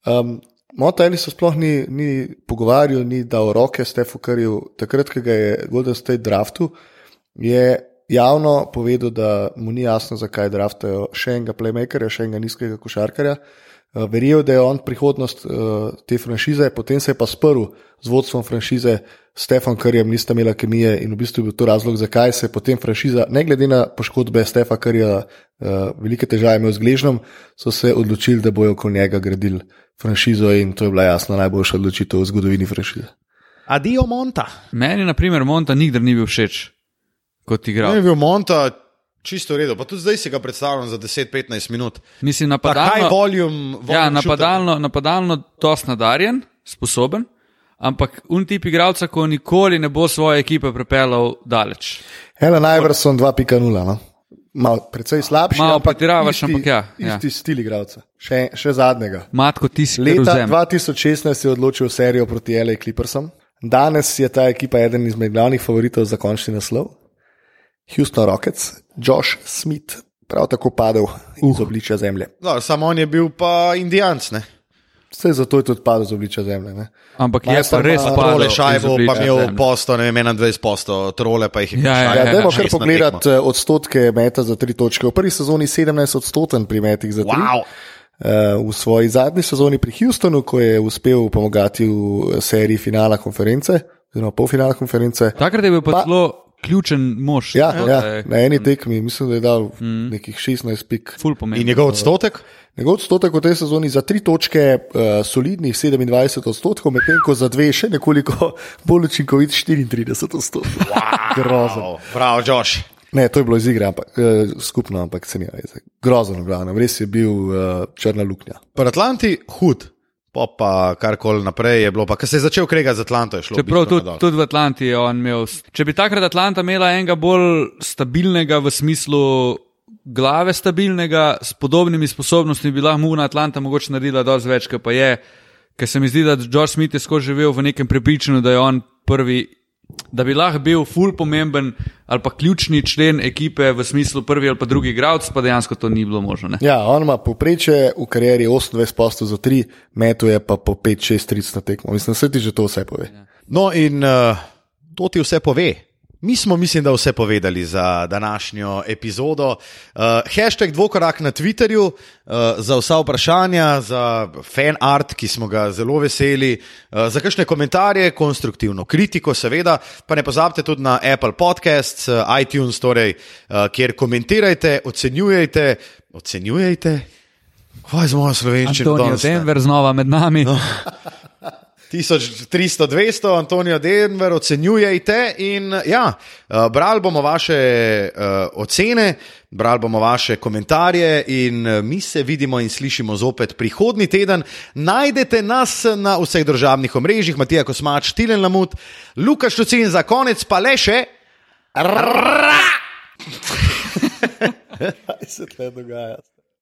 Um, Monta Ellis se sploh ni, ni pogovarjal, ni dal roke Stephu Curryju. Takrat, ko ga je Golden State draftu, je javno povedal, da mu ni jasno, zakaj draftajo še enega playmakerja, še enega nizkega košarkarja. Uh, Verjel, da je on prihodnost uh, te franšize, potem se je pa sprl z vodstvom franšize, Stefan Karjem, nista imela kemije in v bistvu je bil to razlog, zakaj se je potem franšiza, ne glede na poškodbe Stefa Karja, uh, velike težave imel z gležnom, so se odločili, da bojo okoli njega gradili franšizo in to je bila jasno najboljša odločitev v zgodovini franšize. Adijo Monta. Meni, na primer, Monta nikdar ni bil všeč kot Ne igralec. je bil Monta čisto v redu, pa tudi zdaj si ga predstavljam za 10-15 minut. Mislim, napadalno, volume, volume ja, napadalno, napadalno dost nadarjen, sposoben, ampak un tip igralca, ko nikoli ne bo svoje ekipe prepeljal daleč. Ellen Iverson 2.0. No? Mal, precej slabši, Malo ampak pretiravaš, ampak ja, ja. isti stil igralca. Še, še zadnjega. Matko, ti si Leta Jeruzalem. 2016 je odločil serijo proti LA Clippersom. Danes je ta ekipa eden izmed glavnih favoritov za končni naslov. Houston Rockets, Josh Smith, prav tako padel uh. iz obličja zemlje. No, samo on je bil pa indijanc. Ne? Vse zato je tudi padel iz obličja zemlje. Ne? Ampak je pa Majster res ima padel Trole iz šajbo, pa imel zemlje. posto, ne vem, 21 posto, trole pa jih je Ja, ja, Ja, ja, Dajmo kar pogledati eh, odstotke meta za tri točke. V prvi sezoni 17 odstoten pri metih za tri. Wow. Eh, V svoji zadnji sezoni pri Houstonu, ko je uspel pomagati v seriji finala konference, oziroma polfinala konference. Takrat je bil pa Pa- zelo ključen mož. Ja, To ja, je na eni tekmi, mislim, da je dal nekih 16 pik. In njegov odstotek? Njegov odstotek v tej sezoni za tri točke, uh, solidnih 27 odstotkov, medtem ko za dve še nekoliko bolj učinkovit 34 odstotkov. Wow. Grozen. Oh, prav, Josh. Ne, to je bilo iz igre, ampak, uh, skupno, ampak se ni veze. Grozen, glavno, res je bil uh, črna luknja. Pri Atlanti hud, pa pa karkoli naprej je bilo. Pa, ko se je začel kregati z Atlanto, je šlo. Čeprav tudi, tudi v Atlanti je on imel. Če bi takrat Atlanta imela enega bolj stabilnega v smislu glave stabilnega, s podobnimi sposobnostmi, bi lahko na Atlanta mogoče naredila dosti več, kot pa je. Ker se mi zdi, da George Smith je skozi živel v nekem prepričanju, da je on prvi, da bi lahko bil ful pomemben ali pa ključni člen ekipe v smislu prvi ali pa drugi igralec, pa dejansko to ni bilo možno. Ne? Ja, on ima povprečje v karieri 28 postov za 3, metu je pa po 5-6 30 na tekmo. Mislim, da se ti že to vse pove. No, in uh, to ti vse pove. Mi smo, mislim, da vse povedali za današnjo epizodo. Uh, hashtag dvokorak na Twitterju uh, za vsa vprašanja, za fan art, ki smo ga zelo veseli, uh, za kakšne komentarje, konstruktivno kritiko, seveda. Pa ne pozabite tudi na Apple Podcasts, uh, iTunes, torej, uh, kjer komentirajte, ocenjujete. Ocenjujete? Kaj z mojo slovenščino? Antonijo? Denver znova med nami. No. 1300, 200, Antonijo Denver, ocenjujete. In, ja, uh, brali bomo vaše uh, ocene, brali bomo vaše komentarje, in uh, mi se vidimo in slišimo zopet prihodnji teden. Najdete nas na vseh državnih omrežjih, Matija Kosmač, Tilen Lamut, Lukaš Tucin, za konec pa le še. Kaj se tle dogaja?